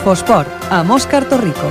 Infosport, amb Òscar Torrico.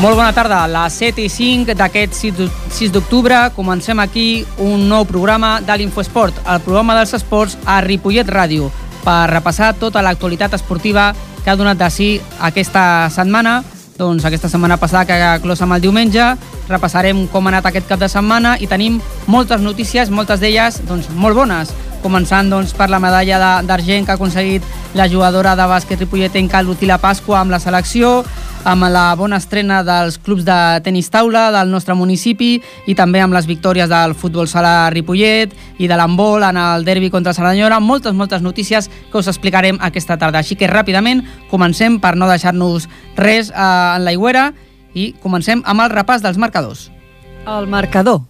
Molt bona tarda, a les 7 i 5 d'aquest 6 d'octubre comencem aquí un nou programa de l'Infoesport, el programa dels esports a Ripollet Ràdio, per repassar tota l'actualitat esportiva que ha donat de si aquesta setmana. Doncs aquesta setmana passada que clos amb el diumenge, repassarem com ha anat aquest cap de setmana i tenim moltes notícies, moltes d'elles doncs, molt bones començant doncs, per la medalla d'argent que ha aconseguit la jugadora de bàsquet ripolletenca Lucila Pasqua amb la selecció, amb la bona estrena dels clubs de tenis taula del nostre municipi i també amb les victòries del futbol sala Ripollet i de l'handbol en el derbi contra Cerdanyola. Moltes, moltes notícies que us explicarem aquesta tarda. Així que ràpidament comencem per no deixar-nos res eh, en l'aigüera i comencem amb el repàs dels marcadors. El marcador.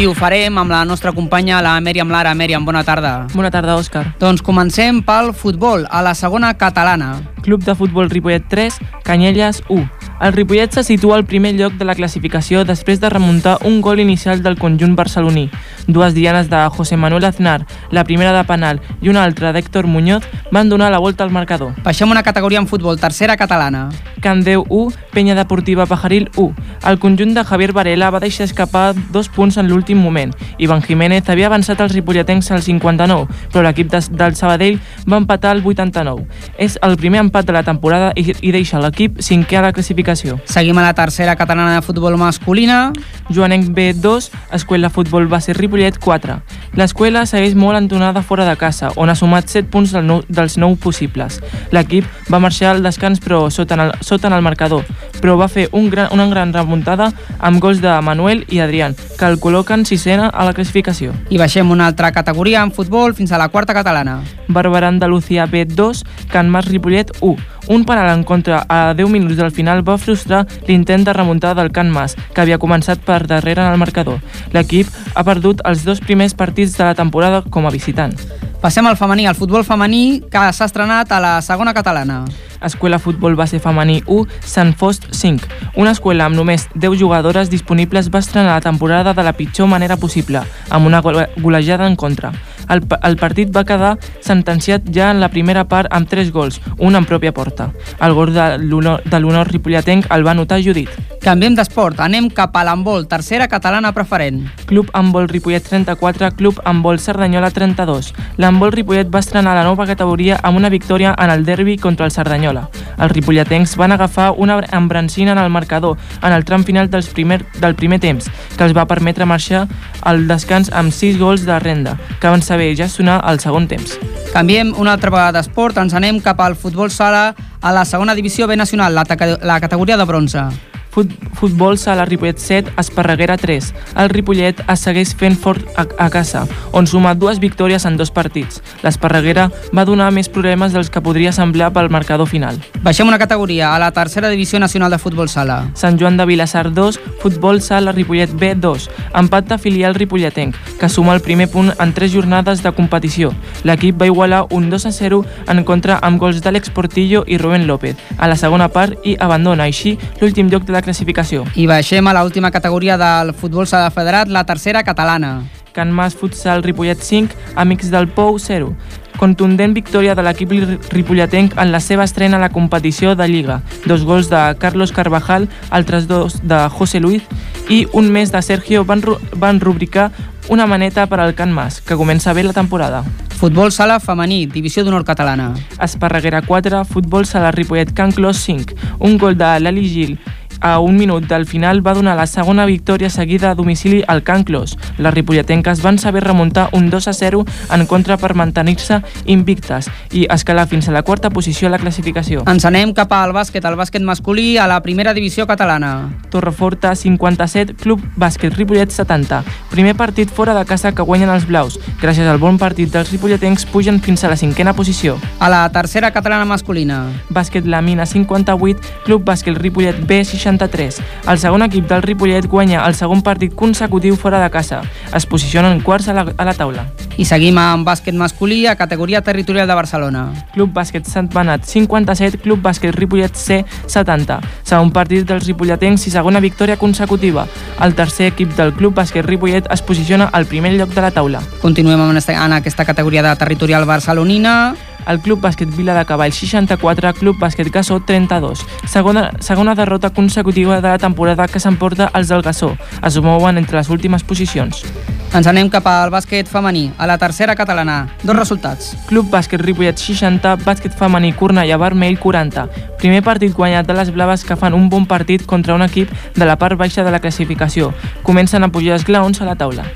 I ho farem amb la nostra companya, la Mèriam Lara. Mèriam, bona tarda. Bona tarda, Òscar. Doncs comencem pel futbol, a la segona catalana. Club de Futbol Ripollet 3, Canyelles 1. El Ripollet se situa al primer lloc de la classificació després de remuntar un gol inicial del conjunt barceloní. Dues dianes de José Manuel Aznar, la primera de penal i una altra d'Héctor Muñoz, van donar la volta al marcador. Baixem una categoria en futbol, tercera catalana. Candeu 1, Penya Deportiva Pajaril 1. El conjunt de Javier Varela va deixar escapar dos punts en l'últim moment. Ivan Jiménez havia avançat als ripolletens al 59, però l'equip de, del Sabadell va empatar al 89. És el primer empat de la temporada i, i deixa l'equip cinquè a la classificació. Seguim a la tercera catalana de futbol masculina. Joanenc B 2, Escuela Futbol Base Ripollet 4. L'escuela segueix molt entonada fora de casa, on ha sumat 7 punts del nou, dels 9 possibles. L'equip va marxar al descans però sota en el, sota en el marcador, però va fer un gran, una gran remuntada amb gols de Manuel i Adrián, que el col·loquen sisena a la classificació. I baixem una altra categoria en futbol fins a la quarta catalana. Barberà Andalucía B2, Can Mas Ripollet 1. Un penal en contra a 10 minuts del final va frustrar l'intent de remuntada del Can Mas, que havia començat per darrere en el marcador. L'equip ha perdut els dos primers partits de la temporada com a visitant. Passem al femení, al futbol femení que s'ha estrenat a la segona catalana. Escuela Futbol Base Femení 1, Sant Fost 5. Una escuela amb només 10 jugadores disponibles va estrenar la temporada de la pitjor manera possible, amb una golejada en contra. El, el partit va quedar sentenciat ja en la primera part amb 3 gols, un en pròpia porta. El gol de l'honor ripolletenc el va notar Judit. Canviem d'esport, anem cap a l'handbol, tercera catalana preferent. Club Handbol Ripollet 34, Club Handbol Cerdanyola 32. L'handbol Ripollet va estrenar la nova categoria amb una victòria en el derbi contra el Cerdanyola. Els ripolletens van agafar una embrancina en el marcador en el tram final dels primer, del primer temps, que els va permetre marxar al descans amb 6 gols de renda, que van saber gestionar el segon temps. Canviem una altra vegada d'esport, ens anem cap al futbol sala a la segona divisió B nacional, la, la categoria de bronze. Fut, futbol sala Ripollet 7, Esparreguera 3. El Ripollet es segueix fent fort a, a casa, on suma dues victòries en dos partits. L'Esparreguera va donar més problemes dels que podria semblar pel marcador final. Baixem una categoria, a la tercera divisió nacional de futbol sala. Sant Joan de Vilassar 2, futbol sala Ripollet B 2. Empat de filial ripolletenc, que suma el primer punt en tres jornades de competició. L'equip va igualar un 2 a 0 en contra amb gols d'Àlex Portillo i Rubén López a la segona part i abandona així l'últim lloc de la classificació. I baixem a l'última categoria del futbol sala federat, la tercera catalana. Can Mas Futsal Ripollet 5, Amics del Pou 0. Contundent victòria de l'equip ripolletenc en la seva estrena a la competició de Lliga. Dos gols de Carlos Carvajal, altres dos de José Luis i un més de Sergio van, ru van rubricar una maneta per al Can Mas, que comença bé la temporada. Futbol sala femení, divisió d'honor catalana. Esparreguera 4, futbol sala Ripollet Can Clos 5. Un gol de Lali Gil a un minut del final va donar la segona victòria seguida a domicili al Can Clos. Les ripolletenques van saber remuntar un 2 a 0 en contra per mantenir-se invictes i escalar fins a la quarta posició a la classificació. Ens anem cap al bàsquet, al bàsquet masculí, a la primera divisió catalana. Torreforta 57, Club Bàsquet Ripollet 70. Primer partit fora de casa que guanyen els blaus. Gràcies al bon partit dels ripolletens pugen fins a la cinquena posició. A la tercera catalana masculina. Bàsquet La Mina 58, Club Bàsquet Ripollet B 60 63. El segon equip del Ripollet guanya el segon partit consecutiu fora de casa. Es posicionen quarts a la, a la taula. I seguim amb bàsquet masculí a categoria territorial de Barcelona. Club Bàsquet Sant Benat 57, Club Bàsquet Ripollet C 70. Segon partit dels ripolletens i segona victòria consecutiva. El tercer equip del Club Bàsquet Ripollet es posiciona al primer lloc de la taula. Continuem en, esta, en aquesta categoria de territorial barcelonina el Club Bàsquet Vila de Cavall 64, Club Bàsquet Gassó 32. Segona, segona derrota consecutiva de la temporada que s'emporta els del Gassó. Es mouen entre les últimes posicions. Ens anem cap al bàsquet femení, a la tercera catalana. Dos resultats. Club Bàsquet Ripollet 60, bàsquet femení Cornellà Vermell 40. Primer partit guanyat de les blaves que fan un bon partit contra un equip de la part baixa de la classificació. Comencen a pujar els glaons a la taula.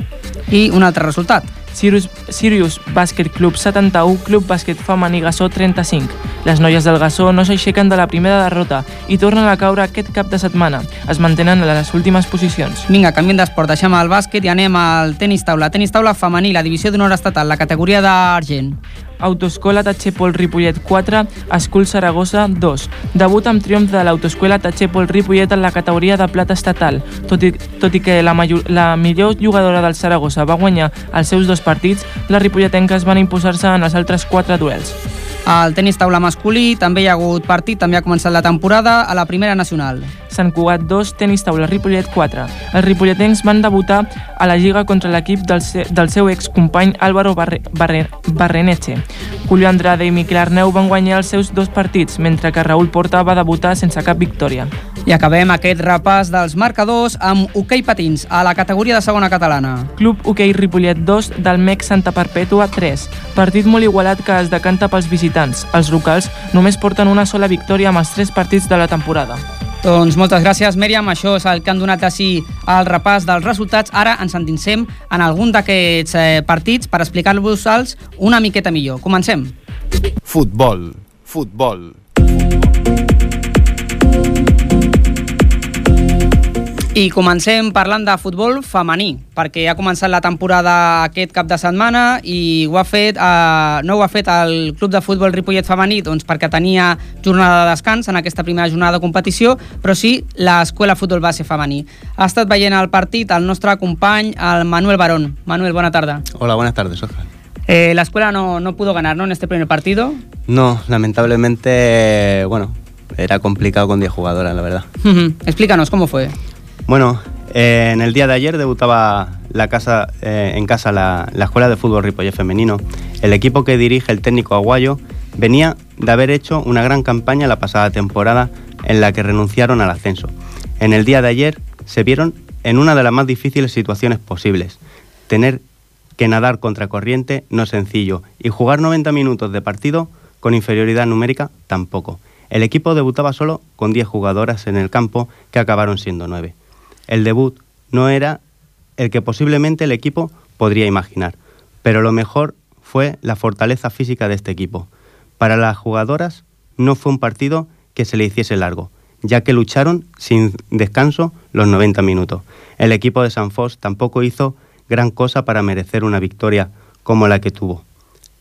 I un altre resultat. Sirius, Sirius Bàsquet Club 71, Club Bàsquet Femení Gassó 35. Les noies del Gassó no s'aixequen de la primera derrota i tornen a caure aquest cap de setmana. Es mantenen a les últimes posicions. Vinga, canviem d'esport, deixem el bàsquet i anem al tenis taula. Tenis taula femení, la divisió d'honor estatal, la categoria d'argent. Autoescola Tachepol Ripollet 4, Escul Saragossa 2. Debut amb triomf de l'Autoescola Tachepol Ripollet en la categoria de plata estatal. Tot i, tot i que la, major, la millor jugadora del Saragossa va guanyar els seus dos partits, les ripolletenques van imposar-se en els altres quatre duels. Al tenis taula masculí també hi ha hagut partit, també ha començat la temporada a la primera nacional. Sant Cugat 2, tenis taula Ripollet 4. Els ripolletens van debutar a la Lliga contra l'equip del, se, del seu excompany Álvaro Barre, Barre, Barreneche. Julio Andrade i Miquel Arneu van guanyar els seus dos partits, mentre que Raül Porta va debutar sense cap victòria. I acabem aquest repàs dels marcadors amb hoquei patins a la categoria de segona catalana. Club Hoquei Ripollet 2 del MEC Santa Perpètua 3. Partit molt igualat que es decanta pels visitants. Els locals només porten una sola victòria amb els tres partits de la temporada. Doncs moltes gràcies, Mèriam. Això és el que han donat així el repàs dels resultats. Ara ens endinsem en algun d'aquests eh, partits per explicar-vos-els una miqueta millor. Comencem. Futbol, futbol. I comencem parlant de futbol femení, perquè ha començat la temporada aquest cap de setmana i ho ha fet, eh, no ho ha fet el Club de Futbol Ripollet Femení doncs perquè tenia jornada de descans en aquesta primera jornada de competició, però sí l'Escola Futbol Base Femení. Ha estat veient el partit el nostre company, el Manuel Barón. Manuel, bona tarda. Hola, buenas tardes, Oscar. Eh, la escuela no, no pudo ganar, ¿no? En este primer partido. No, lamentablemente, bueno, era complicado con 10 jugadoras, la verdad. Explícanos, ¿cómo fue? Bueno, eh, en el día de ayer debutaba la casa, eh, en casa la, la, Escuela de Fútbol Ripollet Femenino. El equipo que dirige el técnico Aguayo venía de haber hecho una gran campaña la pasada temporada en la que renunciaron al ascenso. En el día de ayer se vieron en una de las más difíciles situaciones posibles. Tener que nadar contra corriente no es sencillo y jugar 90 minutos de partido con inferioridad numérica tampoco. El equipo debutaba solo con 10 jugadoras en el campo que acabaron siendo 9 el debut no era el que posiblemente el equipo podría imaginar, pero lo mejor fue la fortaleza física de este equipo. Para las jugadoras no fue un partido que se le hiciese largo, ya que lucharon sin descanso los 90 minutos. El equipo de San Fos tampoco hizo gran cosa para merecer una victoria como la que tuvo.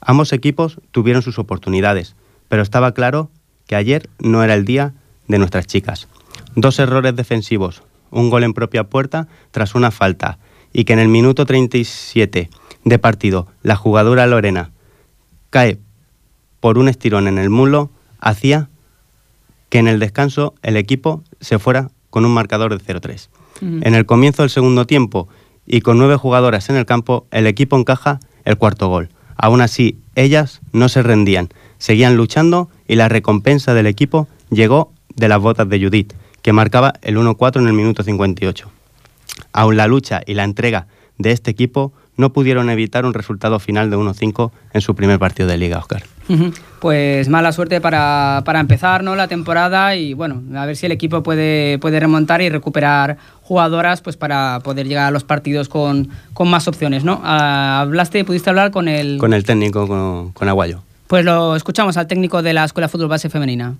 Ambos equipos tuvieron sus oportunidades, pero estaba claro que ayer no era el día de nuestras chicas. Dos errores defensivos, un gol en propia puerta tras una falta y que en el minuto 37 de partido la jugadora Lorena cae por un estirón en el mulo, hacía que en el descanso el equipo se fuera con un marcador de 0-3. En el comienzo del segundo tiempo y con nueve jugadoras en el campo, el equipo encaja el cuarto gol. Aún así, ellas no se rendían, seguían luchando y la recompensa del equipo llegó de las botas de Judith, que marcaba el 1-4 en el minuto 58. Aún la lucha y la entrega de este equipo no pudieron evitar un resultado final de 1-5 en su primer partido de liga, Oscar. Pues mala suerte para, para, empezar ¿no? la temporada y bueno, a ver si el equipo puede, puede remontar y recuperar jugadoras pues para poder llegar a los partidos con, con más opciones. ¿no? Ah, ¿Hablaste, pudiste hablar con el... Con el técnico, con, con Aguayo. Pues lo escuchamos al técnico de la Escuela Fútbol Base Femenina.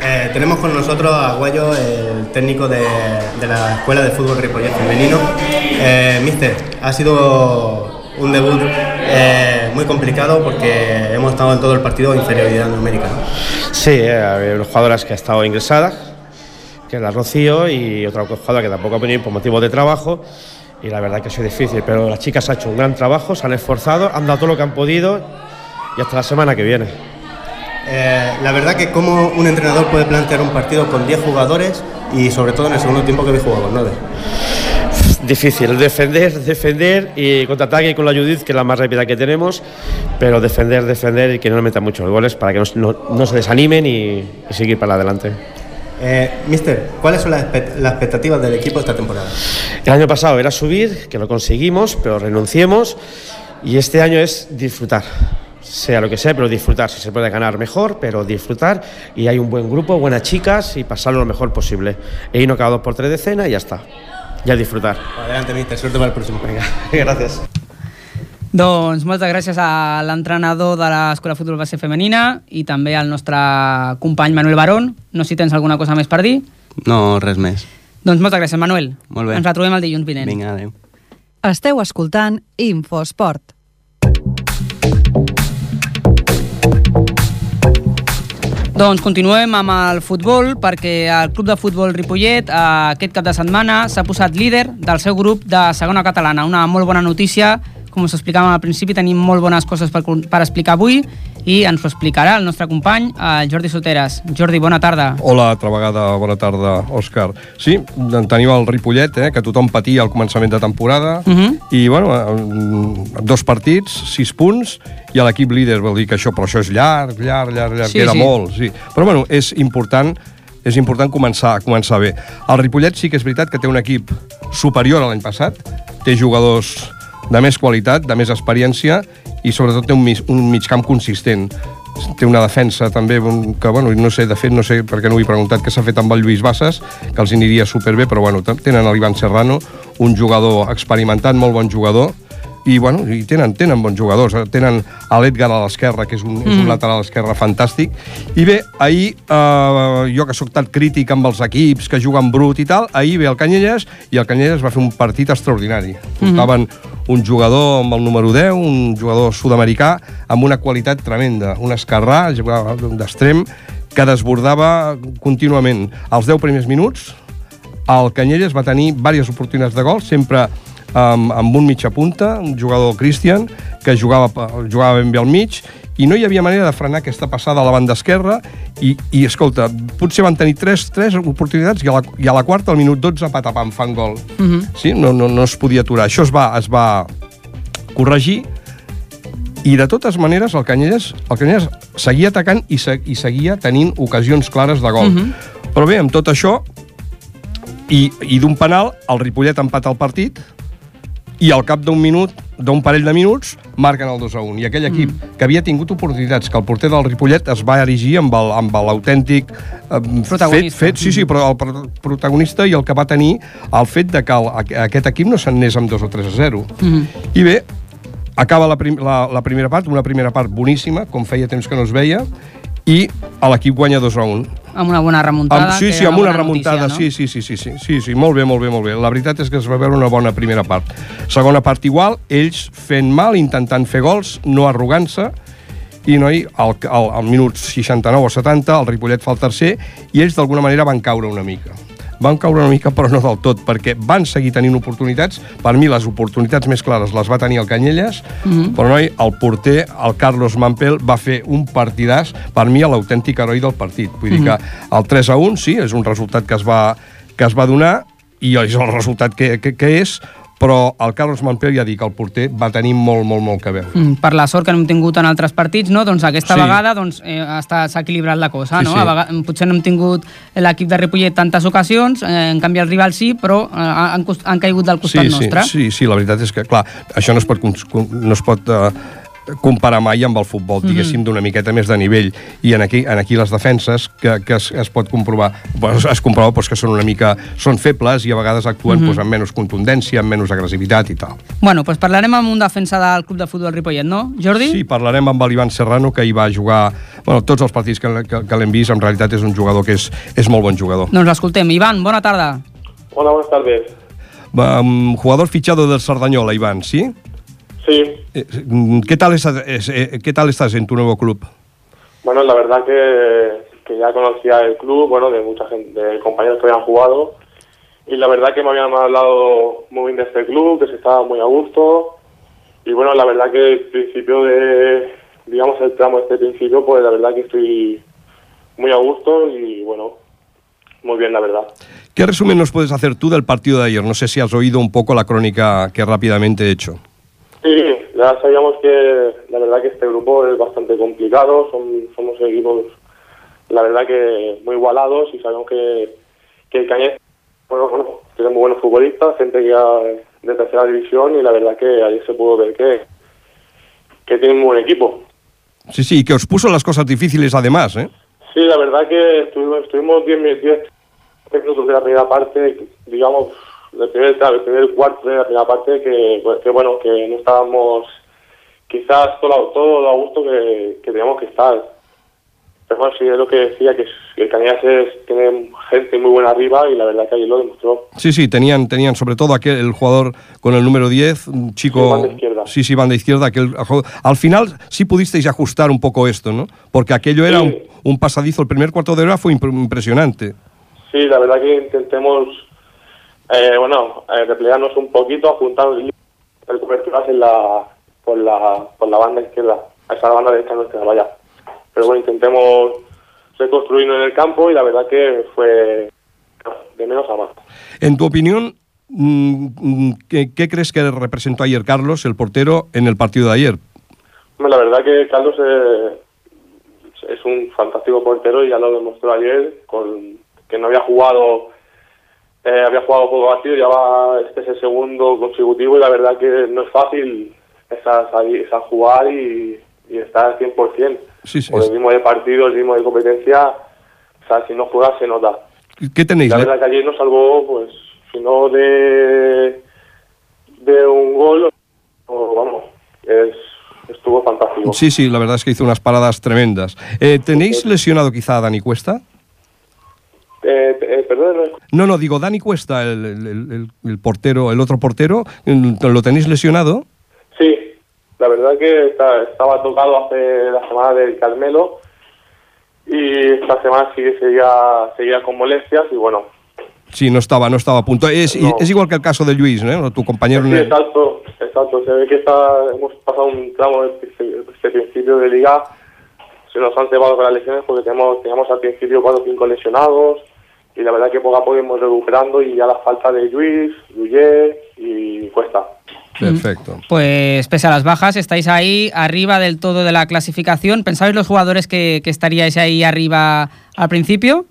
Eh, tenemos con nosotros a Guayo, el técnico de, de, la Escuela de Fútbol Ripollet Femenino. Eh, mister, ha sido un debut eh, muy complicado porque hemos estado en todo el partido inferioridad numérica. ¿no? Sí, ha habido jugadoras que han estado ingresadas, que es la Rocío, y otra jugadora que tampoco ha venido por motivos de trabajo. Y la verdad que ha sido difícil, pero las chicas han hecho un gran trabajo, se han esforzado, han dado todo lo que han podido y hasta la semana que viene. Eh, la verdad que como un entrenador puede plantear un partido con 10 jugadores y sobre todo en el segundo tiempo que habéis jugado con 9. Difícil, defender, defender y contraataque con la Judith, que es la más rápida que tenemos, pero defender, defender y que no le metan muchos goles para que no, no- no se desanimen y, y seguir para adelante. Eh, mister, ¿cuáles son las, las expectativas del equipo esta temporada? El año pasado era subir, que lo conseguimos, pero renunciemos, y este año es disfrutar. Sea lo que sea, pero disfrutar. Si se puede ganar mejor, pero disfrutar. Y hay un buen grupo, buenas chicas y pasarlo lo mejor posible. E irnos cada dos por tres de cena y ya está. Ya disfrutar. Adelante, mister, suerte para el próximo. Venga, gracias. Doncs moltes gràcies a l'entrenador de l'Escola Futbol Base Femenina i també al nostre company Manuel Barón. No sé si tens alguna cosa més per dir. No, res més. Doncs moltes gràcies, Manuel. Molt bé. Ens retrobem el dilluns vinent. Vinga, adéu. Esteu escoltant Infosport. Doncs continuem amb el futbol perquè el Club de Futbol Ripollet eh, aquest cap de setmana s'ha posat líder del seu grup de segona catalana. Una molt bona notícia, com us explicàvem al principi, tenim molt bones coses per, per explicar avui i ens ho explicarà el nostre company, el Jordi Soteres. Jordi, bona tarda. Hola, altra vegada, bona tarda, Òscar. Sí, en tenim el Ripollet, eh, que tothom patia al començament de temporada, Uh -huh. i, bueno, dos partits, sis punts, i a l'equip líder vol dir que això, però això és llarg, llarg, llarg, llarg, Sí, queda sí. molt, sí. Però, bueno, és important és important començar començar bé. El Ripollet sí que és veritat que té un equip superior a l'any passat, té jugadors de més qualitat, de més experiència i sobretot té un, mig, un consistent. Té una defensa també que, bueno, no sé, de fet, no sé perquè no ho he preguntat què s'ha fet amb el Lluís Bassas, que els aniria superbé, però bueno, tenen l'Ivan Serrano, un jugador experimentat, molt bon jugador, i, bueno, i tenen, tenen bons jugadors. eh, Tenen a l'Edgar a l'esquerra, que és un, és un lateral esquerre fantàstic. I bé, ahir, eh, jo que sóc tan crític amb els equips que juguen brut i tal, ahir ve el Canyelles i el Canyelles va fer un partit extraordinari. Portaven un jugador amb el número 10, un jugador sud-americà, amb una qualitat tremenda. Un esquerrà, jugava d'extrem, que desbordava contínuament. Els 10 primers minuts, el Canyelles va tenir diverses oportunitats de gol, sempre amb, amb un mitja punta, un jugador Christian, que jugava, jugava ben bé al mig, i no hi havia manera de frenar aquesta passada a la banda esquerra, i, i escolta, potser van tenir tres, tres oportunitats, i a, la, i a la quarta, al minut 12, patapam, fan gol. Uh -huh. sí? no, no, no es podia aturar. Això es va, es va corregir, i de totes maneres el Canyelles, el Canyelles seguia atacant i, se, i seguia tenint ocasions clares de gol. Uh -huh. Però bé, amb tot això, i, i d'un penal, el Ripollet empata el partit, i al cap d'un minut, d'un parell de minuts, marquen el 2 a 1. I aquell equip mm. que havia tingut oportunitats, que el porter del Ripollet es va erigir amb l'autèntic eh, fet, Protagonista. fet, sí, sí, però el pro- protagonista i el que va tenir el fet de que el, aqu- aquest equip no se'n anés amb 2 o 3 a 0. Mm. I bé, acaba la, prim, la, la primera part, una primera part boníssima, com feia temps que no es veia, i l'equip guanya 2 a 1. Amb una bona remuntada. Amb, sí, sí, amb una bona remuntada, notícia, sí, sí, sí, sí, sí, sí, sí, molt bé, molt bé, molt bé. La veritat és que es va veure una bona primera part. Segona part igual, ells fent mal, intentant fer gols, no arrogant-se, i noi, al, al, al minut 69 o 70, el Ripollet fa el tercer, i ells d'alguna manera van caure una mica. Van caure una mica, però no del tot, perquè van seguir tenint oportunitats. Per mi, les oportunitats més clares les va tenir el Canyelles, mm -hmm. però, noi, el porter, el Carlos Mampel, va fer un partidàs, per mi, l'autèntic heroi del partit. Vull dir que el 3 a 1, sí, és un resultat que es va, que es va donar, i és el resultat que, que, que és, però el Carlos Mampel, ja dic, el porter, va tenir molt, molt, molt que veure. Mm, per la sort que no hem tingut en altres partits, no? doncs aquesta Sí. vegada doncs, eh, s'ha equilibrat la cosa. Sí, no? sí. A vegades, potser no hem tingut l'equip de Ripollet tantes ocasions, eh, en canvi el rival sí, però eh, han, han caigut del costat sí, nostre. Sí, sí, sí, la veritat és que, clar, això no es pot, no es pot uh, comparar mai amb el futbol, Mhm. diguéssim, d'una miqueta més de nivell. I en aquí, en aquí les defenses, que, que es, es pot comprovar, pues, es comprova pues, que són una mica són febles i a vegades actuen Mhm. pues, amb menys contundència, amb menys agressivitat i tal. Bueno, doncs parlarem amb un defensa del Club de Futbol Ripollet, no? Jordi? Sí, parlarem amb l'Ivan Serrano, que hi va jugar bueno, tots els partits que, que, que l'hem vist, en realitat és un jugador que és, és molt bon jugador. Doncs l'escoltem. Ivan, bona tarda. Hola, buenas tardes. Um, jugador fichado del Sardañola, Iván, ¿sí? Sí, Eh, mm, ¿Qué tal, estás, es- eh, ¿Qué tal estás en tu nuevo club? bueno, la verdad que que ya conocía el club, bueno, de mucha gente, de compañeros que habían jugado. Y la verdad que me habían hablado muy bien de este club, que se estaba muy a gusto. Y bueno, la verdad que el principio de, digamos, el tramo de este principio, pues la verdad que estoy muy a gusto y bueno, muy bien, la verdad. ¿Qué resumen nos puedes hacer tú del partido de ayer? No sé si has oído un poco la crónica que rápidamente he hecho. Ya sabíamos que la verdad que este grupo es bastante complicado, son, somos equipos, la verdad que muy igualados y sabemos que, que el Cañete, bueno, bueno, tiene muy buenos futbolistas, gente que ya de tercera división y la verdad que ayer se pudo ver que, que tienen un buen equipo. Sí, sí, y que os puso las cosas difíciles además, ¿eh? Sí, la verdad que estuvimos, estuvimos 10 mi- 10 minutos de la primera parte, digamos, del primer, el primer cuarto de la primera parte, que, pues, que bueno, que no estábamos quizás todo, todo lo a gusto que, que teníamos que estar. Pero bueno, sí, es lo que decía, que, es- que el Cañases tiene gente muy buena arriba y la verdad que ayer lo demostró. Sí, sí, tenían, tenían sobre todo aquel el jugador con el número 10, un Sí, chico... banda izquierda. Sí, sí, banda izquierda. Aquel, al final sí pudisteis ajustar un poco esto, ¿no? Porque aquello era Sí. un, un pasadizo. El primer cuarto de hora fue impre- impresionante. Sí, la verdad que intentemos, eh, bueno, eh, replegarnos un poquito, apuntar el coberturas en la, por, la, por la banda izquierda, a esa banda derecha nuestra, vaya. Pero bueno, intentemos reconstruirnos en el campo y la verdad que fue de menos a más. En tu opinión, mm, ¿qué, qué crees que representó ayer Carlos, el portero, en el partido de ayer? La verdad que Carlos eh, es un fantástico portero y ya lo demostró ayer, con que no había jugado, eh, había jugado poco partido, ya va, este es el segundo consecutivo y la verdad que no es fácil esa, salir- esa jugar y, y estar al 100%. Sí, sí. Por el ritmo de partido, el ritmo de competencia, o sea, si no juegas se nota. ¿Qué tenéis? La verdad que ayer nos salvó, pues, si no de, de un gol, o, vamos, es, estuvo fantástico. Sí, sí, la verdad es que hizo unas paradas tremendas. Eh, ¿Tenéis lesionado quizá a Dani Cuesta? Eh, eh, perdón, no No, digo, Dani Cuesta, el, el- portero, el otro portero, ¿lo tenéis lesionado? sí, la verdad que está- estaba tocado hace la semana del Carmelo y esta semana sí que seguía, seguía con molestias y bueno, Sí, no estaba, no estaba a punto. Es, No. es igual que el caso de Luis, ¿no? Tu compañero. sí, en el- exacto, exacto, se ve que está, hemos pasado un tramo de este, este principio de liga, se nos han cebado con las lesiones porque tenemos, teníamos al principio cuatro o cinco lesionados y la verdad que poco a poco hemos recuperando y ya la falta de Luis, Luyé y Cuesta. Perfecto. Pues pese a las bajas, estáis ahí arriba del todo de la clasificación. ¿Pensáis los jugadores que, que estaríais ahí arriba al principio?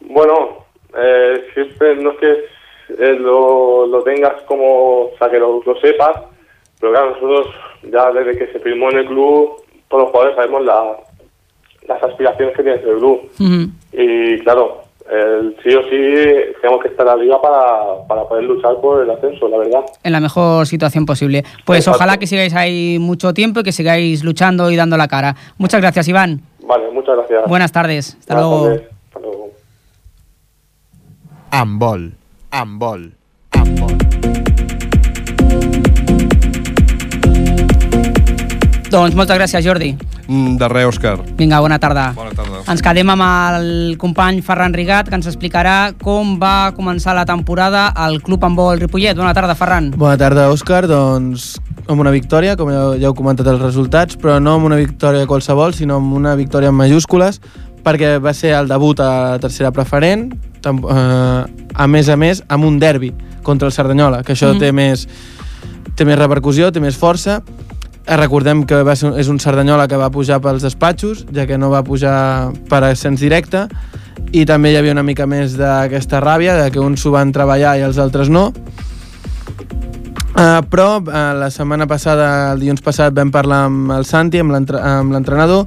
Bueno, eh, siempre no es que eh, lo, lo tengas como, o sea, que lo, lo sepas, pero claro, nosotros ya desde que se firmó en el club, todos los jugadores sabemos la- las aspiraciones que tiene ese club. Y claro, el sí o sí tenemos que estar arriba para, para poder luchar por el ascenso, la verdad. En la mejor situación posible. Pues Exacto. ojalá que sigáis ahí mucho tiempo y que sigáis luchando y dando la cara. Muchas gracias, Iván. Vale, muchas gracias. Buenas tardes. Hasta Buenas luego. tardes. Hasta luego. Handball. Handball. Handball. Doncs moltes gràcies, Jordi. Mm, De res, Òscar. Vinga, bona tarda. Bona tarda. Ens quedem amb el company Ferran Rigat, que ens explicarà com va començar la temporada al Club Handbol Ripollet. Bona tarda, Ferran. Bona tarda, Òscar. Doncs amb una victòria, com ja, ja heu comentat els resultats, però no amb una victòria qualsevol, sinó amb una victòria en majúscules, perquè va ser el debut a la tercera preferent, eh, a més a més, amb un derbi contra el Cerdanyola, que això Mhm. té, més, té més repercussió, té més força. Eh, Recordem que va ser, és un Cerdanyola que va pujar pels despatxos, ja que no va pujar per ascens directe, i també hi havia una mica més d'aquesta ràbia, de que uns s'ho van treballar i els altres no. Uh, però uh, la setmana passada, el dilluns passat, vam parlar amb el Santi, amb l'entre- amb l'entrenador,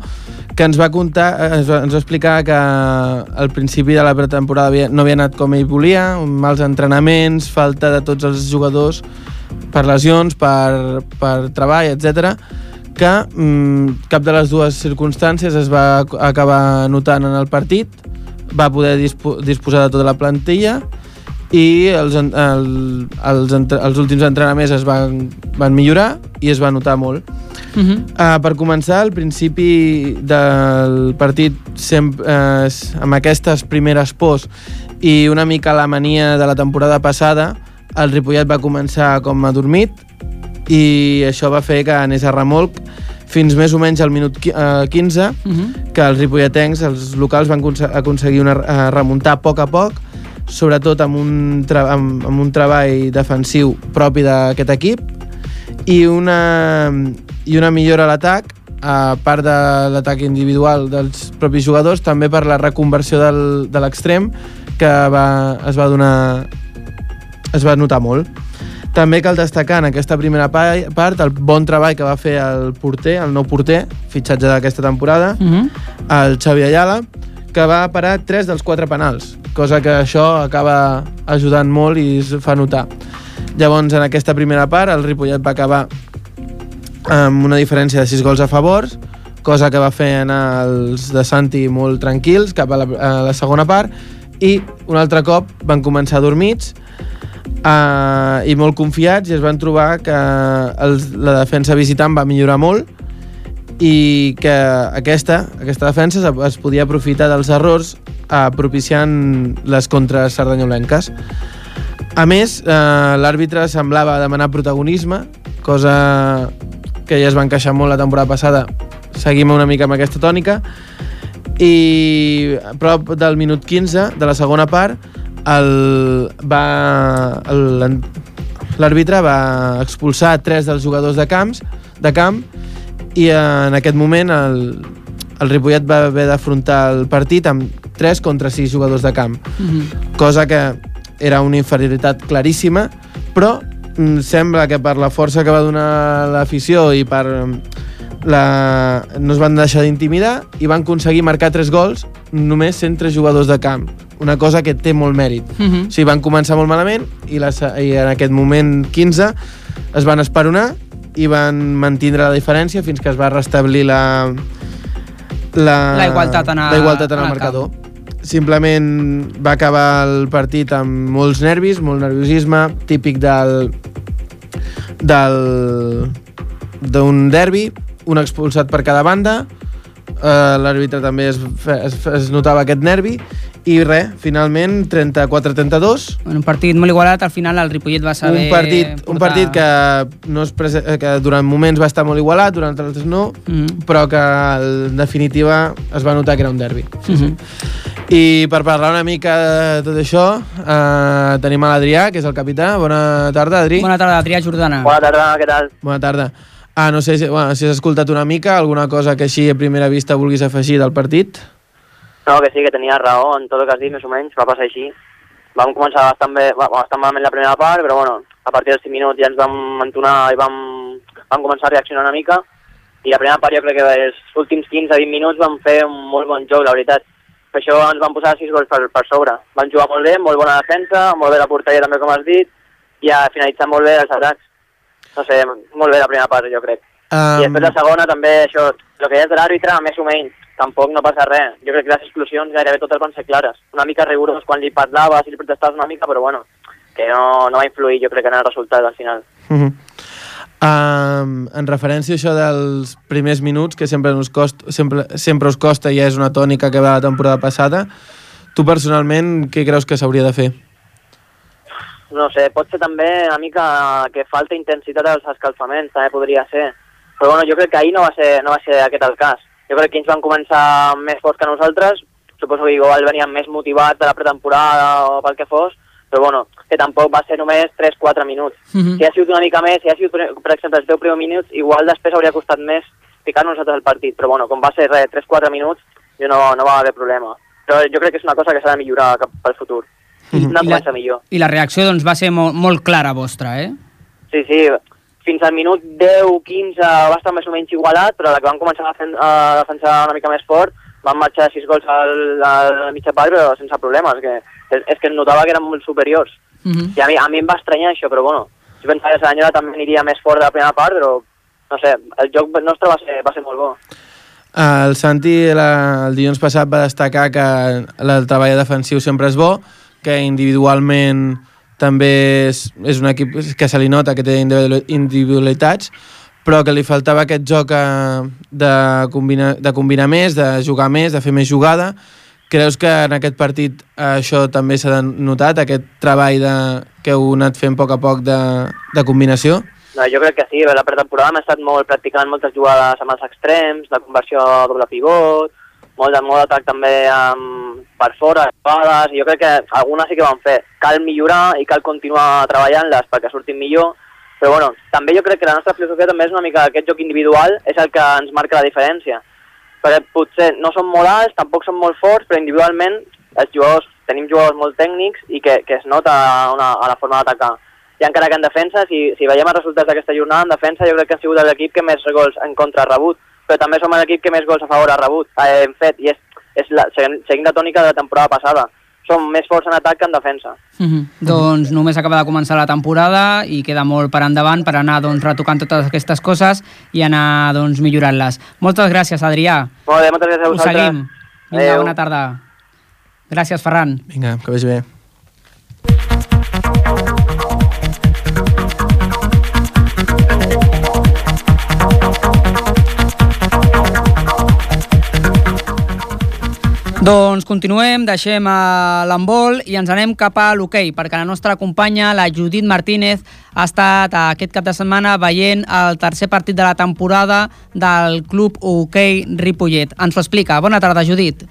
que ens va contar, ens va, ens va explicar que al principi de la pretemporada havia, no havia anat com ell volia, mals entrenaments, falta de tots els jugadors per lesions, per, per treball, etc que mm, cap de les dues circumstàncies es va ac- acabar notant en el partit, va poder dispo disposar de tota la plantilla i els, el, els, entre, els últims entrenaments es van, van millorar i es va notar molt. Uh -huh. Uh, per començar, al principi del partit, sempre, uh, amb aquestes primeres pors i una mica la mania de la temporada passada, el Ripollet va començar com a dormit i això va fer que anés a remolc fins més o menys al minut qui- eh, 15, Uh -huh. que els ripolletens, els locals, van conse- aconseguir una, eh, remuntar a poc a poc, sobretot amb un, amb, amb un treball defensiu propi d'aquest equip i una, i una millora a l'atac a part de l'atac individual dels propis jugadors, també per la reconversió del, de l'extrem que va, es va donar es va notar molt. També cal destacar en aquesta primera pa part el bon treball que va fer el porter, el nou porter, fitxatge d'aquesta temporada, Uh -huh. el Xavi Ayala, que va parar 3 dels 4 penals, cosa que això acaba ajudant molt i es fa notar. Llavors, en aquesta primera part, el Ripollet va acabar amb una diferència de 6 gols a favor, cosa que va fer anar els de Santi molt tranquils cap a la, a la segona part, i un altre cop van començar dormits uh, i molt confiats i es van trobar que els, la defensa visitant va millorar molt i que aquesta, aquesta defensa es, es podia aprofitar dels errors uh, propiciant les contres sardanyolenques. A més, eh, l'àrbitre semblava demanar protagonisme, cosa que ja es va encaixar molt la temporada passada. Seguim una mica amb aquesta tònica. I a prop del minut 15 de la segona part, el, va, l'àrbitre va expulsar tres dels jugadors de camps de camp i en aquest moment el, el Ripollet va haver d'afrontar el partit amb 3 contra 6 jugadors de camp Uh -huh. cosa que era una inferioritat claríssima, però mm, sembla que per la força que va donar l'afició i per mm, la... no es van deixar d'intimidar i van aconseguir marcar 3 gols només sent 3 jugadors de camp, una cosa que té molt mèrit. Uh -huh. O sigui, van començar molt malament i, la, i en aquest moment 15 es van esperonar i van mantindre la diferència fins que es va restablir la... La, La igualtat en el- la igualtat en en el el marcador. Simplement va acabar el partit amb molts nervis, molt nerviosisme, típic del del d'un derbi, un expulsat per cada banda, eh, l'àrbitre també es, es, es notava aquest nervi, i res, finalment 34-32, En un partit molt igualat, al final el Ripollet va saber... un partit, un portar- partit que, no es prese que durant moments va estar molt igualat, durant altres no, Mm. però que en definitiva es va notar que era un derbi. Uh -huh. I per parlar una mica de tot això, eh, tenim a l'Adrià, que és el capità. Bona tarda, Adri. Bona tarda, Adrià Jordana. Bona tarda, què tal? Bona tarda. Ah, no sé si, bueno, si has escoltat una mica, alguna cosa que així a primera vista vulguis afegir del partit. No, que sí, que tenies raó en tot el que has dit, més o menys, va passar així. Vam començar bastant bé, va- bastant malament la primera part, però bueno, a partir dels 5 minuts ja ens vam entonar i vam, vam començar a reaccionar una mica. I la primera part jo crec que els últims 15-20 minuts vam fer un molt bon joc, la veritat. Per això ens van posar 6 gols per, per sobre. Van jugar molt bé, molt bona defensa, molt bé la porteria també, com has dit, i ha finalitzat molt bé els atacs. No sé, molt bé la primera part, jo crec. Um, I després la segona també, això, el que és de l'àrbitre, més o menys, tampoc no passa res. Jo crec que les exclusions gairebé totes van ser clares. Una mica rigorós quan li parlaves i li protestaves una mica, però bueno, que no, no va influir jo crec que en el resultat al final. Uh -huh. um, en referència a això dels primers minuts, que sempre, us costa, sempre, sempre us costa i és una tònica que va la temporada passada, tu personalment què creus que s'hauria de fer? No sé, pot ser també una mica que falta intensitat als escalfaments, també podria ser. Però bueno, jo crec que ahir no va ser, no va ser aquest el cas. Jo crec que ells van començar més forts que nosaltres, suposo que igual venien més motivats de la pretemporada o pel que fos, però bueno, que tampoc va ser només 3-4 minuts. Uh -huh. Si ha sigut una mica més, si ha sigut, per exemple, els 10 primers minuts, igual després hauria costat més ficar-nos nosaltres al partit, però bueno, com va ser res, 3-4 minuts, jo no, no va haver problema. Però jo crec que és una cosa que s'ha de millorar cap pel futur. I, Hem de i, la, millor. I la reacció doncs, va ser molt, molt clara vostra, eh? Sí, sí, fins al minut 10-15 va estar més o menys igualat, però la que van començar a, defen a defensar una mica més fort, van marxar 6 gols al, a la mitja part, però sense problemes, que és, és que es notava que eren molt superiors. Uh -huh. I a mi, a mi em va estranyar això, però bueno, jo pensava que Saranyola també aniria més fort de la primera part, però no sé, el joc nostre va ser, va ser molt bo. El Santi la, el dilluns passat va destacar que el treball defensiu sempre és bo, que individualment també és, és un equip que se li nota que té individu- individualitats, però que li faltava aquest joc eh, de, combinar, de combinar més, de jugar més, de fer més jugada. Creus que en aquest partit això també s'ha notat, aquest treball de, que heu anat fent a poc a poc de, de combinació? No, jo crec que sí, la pretemporada hem estat molt practicant moltes jugades amb els extrems, de conversió a doble pivot, molt molt d'atac també amb, per fora, i jo crec que algunes sí que van fer. Cal millorar i cal continuar treballant-les perquè surtin millor, però bueno, també jo crec que la nostra filosofia també és una mica aquest joc individual és el que ens marca la diferència. Perquè potser no són molt alts, tampoc són molt forts, però individualment els jugadors, tenim jugadors molt tècnics i que, que es nota una, a la forma d'atacar. I encara que en defensa, si, si veiem els resultats d'aquesta jornada, en defensa jo crec que han sigut l'equip que més gols en contra ha rebut, però també som l'equip que més gols a favor ha rebut, eh, hem fet, i és, és la, seguint la tònica de la temporada passada. Som més forts en atac que en defensa. Mm -hmm. Doncs només acaba de començar la temporada i queda molt per endavant per anar doncs, retocant totes aquestes coses i anar doncs, millorant-les. Moltes gràcies, Adrià. Molt bé, moltes gràcies a Us vosaltres. seguim. Vinga, bona tarda. Gràcies, Ferran. Vinga, que vagi bé. Doncs continuem, deixem a l'handbol i ens anem cap a l'hoquei, perquè la nostra companya, la Judit Martínez, ha estat aquest cap de setmana veient el tercer partit de la temporada del Club Hoquei Ripollet. Ens ho explica. Bona tarda, Judit.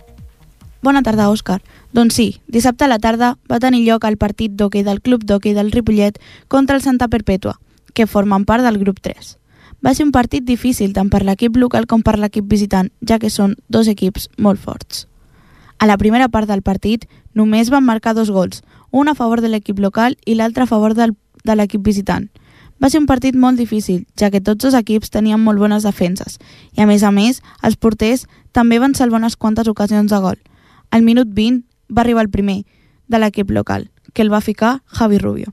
Bona tarda, Òscar. Doncs sí, dissabte a la tarda va tenir lloc el partit d'hoquei del Club d'Hoquei del Ripollet contra el Santa Perpètua, que formen part del grup 3. Va ser un partit difícil tant per l'equip local com per l'equip visitant, ja que són dos equips molt forts. A la primera part del partit només van marcar dos gols, un a favor de l'equip local i l'altre a favor del, de l'equip visitant. Va ser un partit molt difícil, ja que tots els equips tenien molt bones defenses i, a més a més, els porters també van salvar unes quantes ocasions de gol. Al minut 20 va arribar el primer, de l'equip local, que el va ficar Javi Rubio.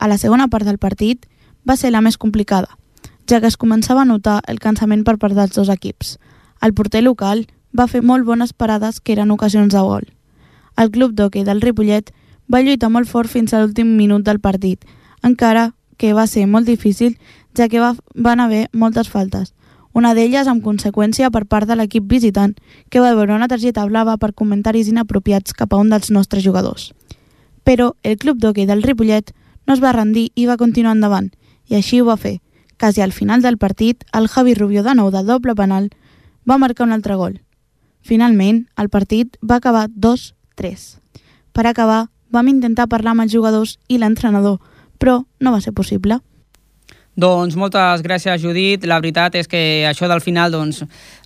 A la segona part del partit va ser la més complicada, ja que es començava a notar el cansament per part dels dos equips. El porter local va fer molt bones parades que eren ocasions de gol. El club d'hoquei del Ripollet va lluitar molt fort fins a l'últim minut del partit, encara que va ser molt difícil, ja que va, van haver moltes faltes, una d'elles amb conseqüència per part de l'equip visitant, que va veure una targeta blava per comentaris inapropiats cap a un dels nostres jugadors. Però el club d'hoquei del Ripollet no es va rendir i va continuar endavant, i així ho va fer. Quasi al final del partit, el Javi Rubio de nou de doble penal va marcar un altre gol. Finalment, el partit va acabar 2-3. Per acabar, vam intentar parlar amb els jugadors i l'entrenador, però no va ser possible. Doncs moltes gràcies, Judit. La veritat és que això del final doncs,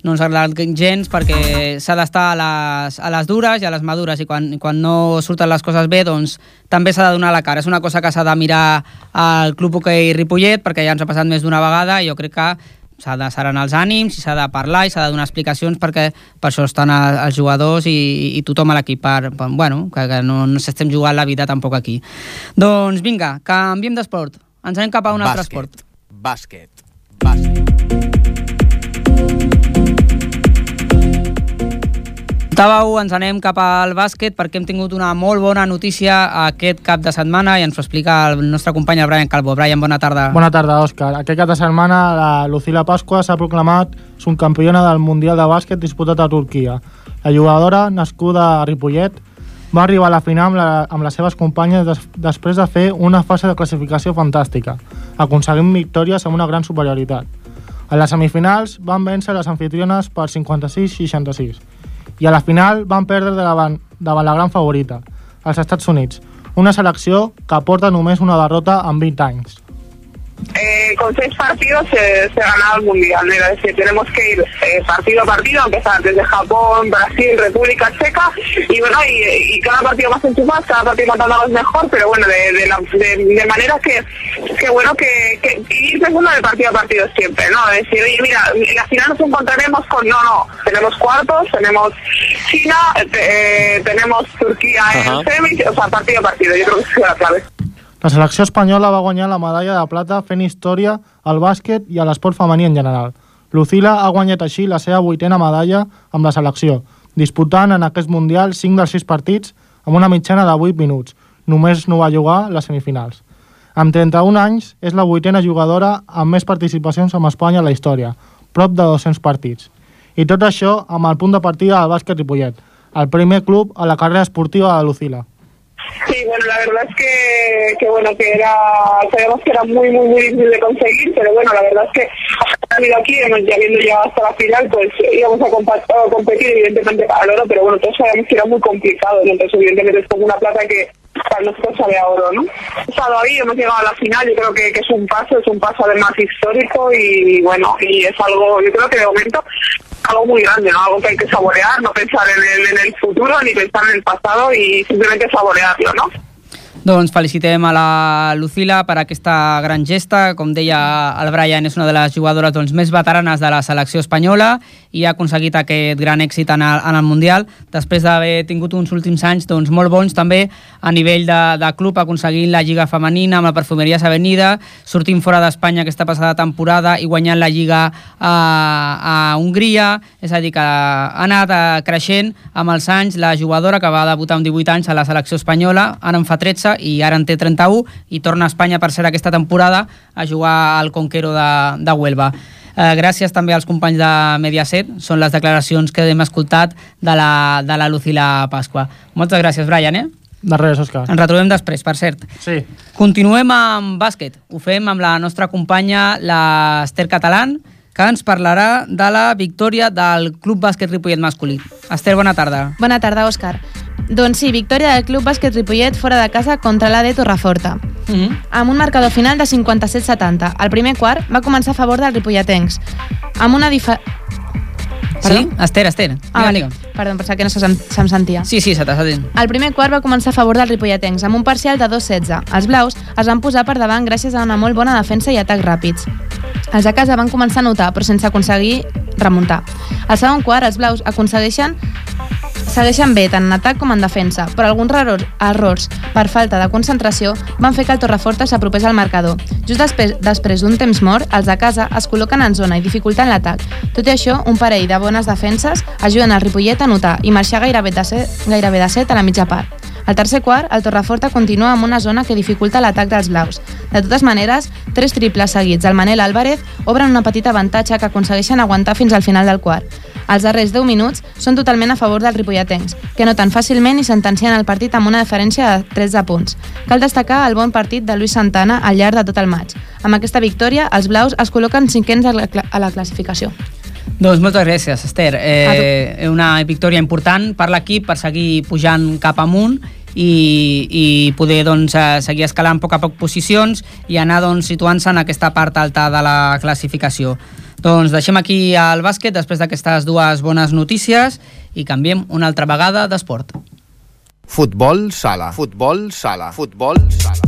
no ens ha agradat gens perquè s'ha d'estar a, les, a les dures i a les madures i quan, quan no surten les coses bé doncs també s'ha de donar la cara. És una cosa que s'ha de mirar al Club Hoquei Ripollet perquè ja ens ha passat més d'una vegada i jo crec que s'ha de serenar els ànims i s'ha de parlar i s'ha de donar explicacions perquè per això estan els jugadors i, i tothom a l'equip per, per, bueno, que, que no, no s'estem jugant la vida tampoc aquí. Doncs vinga, canviem d'esport. Ens anem cap a un altre esport. Bàsquet. Bàsquet. Tàbau, ens anem cap al bàsquet perquè hem tingut una molt bona notícia aquest cap de setmana i ens ho explica el nostre company el Brian Calvo. Brian, bona tarda. Bona tarda, Òscar. Aquest cap de setmana la Lucila Pasqua s'ha proclamat subcampiona del Mundial de Bàsquet disputat a Turquia. La jugadora, nascuda a Ripollet, va arribar a la final amb, la, amb les seves companyes des, després de fer una fase de classificació fantàstica, aconseguint victòries amb una gran superioritat. A les semifinals van vèncer les anfitriones per 56-66 i a la final van perdre davant, davant la gran favorita, els Estats Units, una selecció que porta només una derrota en 20 anys. Eh, con seis partidos se, se gana el mundial, es decir, tenemos que ir eh, partido a partido, empezar desde Japón, Brasil, República Checa, y bueno, y, y cada partido más enchufados, cada partido matándolos mejor, pero bueno, de, de, la- de- de manera que, que bueno, que, que ir segundo de partido a partido siempre, ¿no? Es decir, oye, mira, en la final nos encontraremos con, no, no, tenemos cuartos, tenemos China, eh, tenemos Turquía en Ajá. semis, o sea, partido a partido, yo creo que es la clave. La selecció espanyola va guanyar la medalla de plata fent història al bàsquet i a l'esport femení en general. Lucila ha guanyat així la seva vuitena medalla amb la selecció, disputant en aquest Mundial 5 dels 6 partits amb una mitjana de 8 minuts. Només no va jugar les semifinals. Amb 31 anys, és la vuitena jugadora amb més participacions amb Espanya a la història, prop de 200 partits. I tot això amb el punt de partida del bàsquet Ripollet, el primer club a la carrera esportiva de Lucila. Sí, bueno, la verdad es que, que bueno, que era, sabíamos que era muy, muy, muy difícil de conseguir, pero bueno, la verdad es que venido aquí, ya habiendo llegado hasta la final, pues íbamos a, competir evidentemente para el oro, pero bueno, todos sabíamos que era muy complicado, entonces evidentemente es como una plata que para nosotros sabe a oro, ¿no? Estado ahí, hemos llegado a la final, yo creo que, que es un paso, es un paso además histórico y bueno, y es algo, yo creo que de momento algo muy grande, ¿no? Algo que hay que saborear, no pensar en el, en el futuro ni pensar en el pasado y simplemente saborearlo, ¿no? Doncs felicitem a la Lucila per aquesta gran gesta. Com deia el Brian, és una de les jugadores doncs, més veteranes de la selecció espanyola i ha aconseguit aquest gran èxit en el, en el Mundial, després d'haver tingut uns últims anys doncs, molt bons també a nivell de, de club, aconseguint la Lliga Femenina amb la Perfumeries Avenida, sortint fora d'Espanya aquesta passada temporada i guanyant la Lliga a, a Hongria, és a dir, que ha anat eh, creixent amb els anys la jugadora que va debutar amb 18 anys a la selecció espanyola, ara en fa 13 i ara en té 31 i torna a Espanya per ser aquesta temporada a jugar al Conquero de, de Huelva. Eh, gràcies també als companys de Mediaset, són les declaracions que hem escoltat de la, de la Lucila Pasqua. Moltes gràcies, Brian, eh? De res, Òscar. Ens retrobem després, per cert. Sí. Continuem amb bàsquet. Ho fem amb la nostra companya, l'Ester Catalán, que ens parlarà de la victòria del Club Bàsquet Ripollet masculí. Ester, bona tarda. Bona tarda, Òscar. Doncs sí, victòria del Club Bàsquet Ripollet fora de casa contra l'AD Torreforta. Mm -hmm. Amb un marcador final de 57-70. El primer quart va començar a favor dels ripolletens. Amb una difa... Sí? Esther, Esther. Ah, vale. digue. Perdó, pensava que no se, sen- se'm sentia. Sí, sí, se t'ha sentit. El primer quart va començar a favor dels ripolletens, amb un parcial de 2-16. Els blaus es van posar per davant gràcies a una molt bona defensa i atacs ràpids. Els de casa van començar a notar, però sense aconseguir remuntar. Al segon quart, els blaus aconsegueixen segueixen bé tant en atac com en defensa, però alguns errors, errors per falta de concentració van fer que el Torreforta s'apropés al marcador. Just després, després d'un temps mort, els de casa es col·loquen en zona i dificulten l'atac. Tot i això, un parell de bones defenses ajuden al Ripollet a notar i marxar gairebé de set, gairebé de set a la mitja part. Al tercer quart, el Torreforta continua amb una zona que dificulta l'atac dels blaus. De totes maneres, tres triples seguits al Manel Álvarez obren una petita avantatge que aconsegueixen aguantar fins al final del quart. Els darrers 10 minuts són totalment a favor dels ripolletens, que noten fàcilment i sentencien el partit amb una diferència de 13 punts. Cal destacar el bon partit de Luis Santana al llarg de tot el maig. Amb aquesta victòria, els blaus es col·loquen cinquens a la, a la classificació. Doncs moltes gràcies, Esther. Eh, una victòria important per l'equip per seguir pujant cap amunt i, i poder doncs, eh, seguir escalant a poc a poc posicions i anar doncs, situant-se en aquesta part alta de la classificació. Doncs deixem aquí el bàsquet després d'aquestes dues bones notícies i canviem una altra vegada d'esport. Futbol sala. Futbol sala. Futbol sala.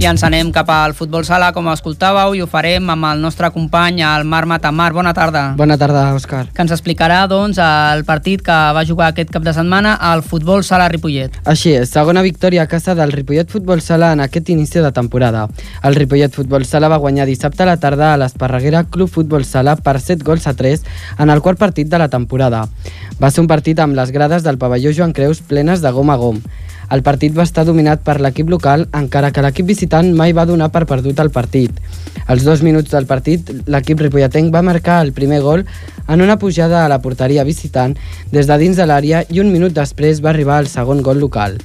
I ens anem cap al futbol sala, com escoltàveu, i ho farem amb el nostre company, el Marc Matamar. Bona tarda. Bona tarda, Òscar. Que ens explicarà doncs, el partit que va jugar aquest cap de setmana al futbol sala Ripollet. Així és, segona victòria a casa del Ripollet Futbol Sala en aquest inici de temporada. El Ripollet Futbol Sala va guanyar dissabte a la tarda a l'Esparreguera Club Futbol Sala per 7 gols a 3 en el quart partit de la temporada. Va ser un partit amb les grades del pavelló Joan Creus plenes de gom a gom. El partit va estar dominat per l'equip local, encara que l'equip visitant mai va donar per perdut el partit. Als dos minuts del partit, l'equip ripolletenc va marcar el primer gol en una pujada a la porteria visitant des de dins de l'àrea i un minut després va arribar el segon gol local.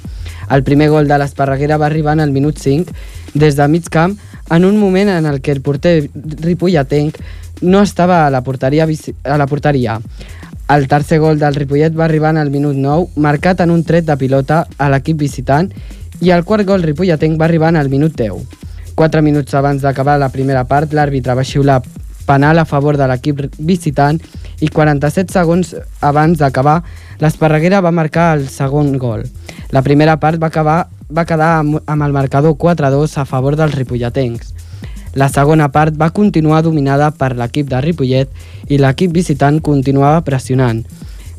El primer gol de l'Esparreguera va arribar en el minut 5 des de mig camp en un moment en el que el porter ripolletenc no estava a la porteria, a la porteria. El tercer gol del Ripollet va arribar en el minut 9, marcat en un tret de pilota a l'equip visitant, i el quart gol ripolletenc va arribar en el minut 10. Quatre minuts abans d'acabar la primera part, l'àrbitre va xiular penal a favor de l'equip visitant i 47 segons abans d'acabar, l'Esparreguera va marcar el segon gol. La primera part va, acabar, va quedar amb, amb el marcador 4-2 a favor dels ripolletens. La segona part va continuar dominada per l'equip de Ripollet i l'equip visitant continuava pressionant.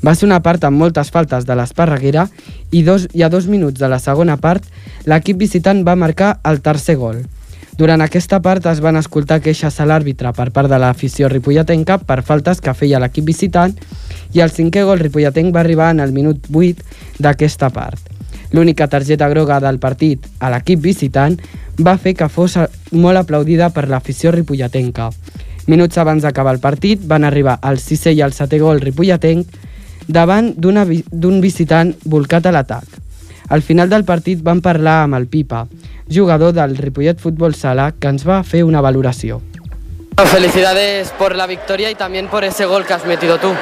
Va ser una part amb moltes faltes de l'Esparreguera i, dos, i a dos minuts de la segona part l'equip visitant va marcar el tercer gol. Durant aquesta part es van escoltar queixes a l'àrbitre per part de l'afició ripolletenca per faltes que feia l'equip visitant i el cinquè gol ripolletenc va arribar en el minut 8 d'aquesta part. L'única targeta groga del partit a l'equip visitant va fer que fos molt aplaudida per l'afició ripolletenca. Minuts abans d'acabar el partit van arribar el sisè i el setè gol ripolletenc davant d'un vi visitant volcat a l'atac. Al final del partit van parlar amb el Pipa, jugador del Ripollet Futbol Sala, que ens va fer una valoració. Felicidades por la victoria y también por ese gol que has metido tú.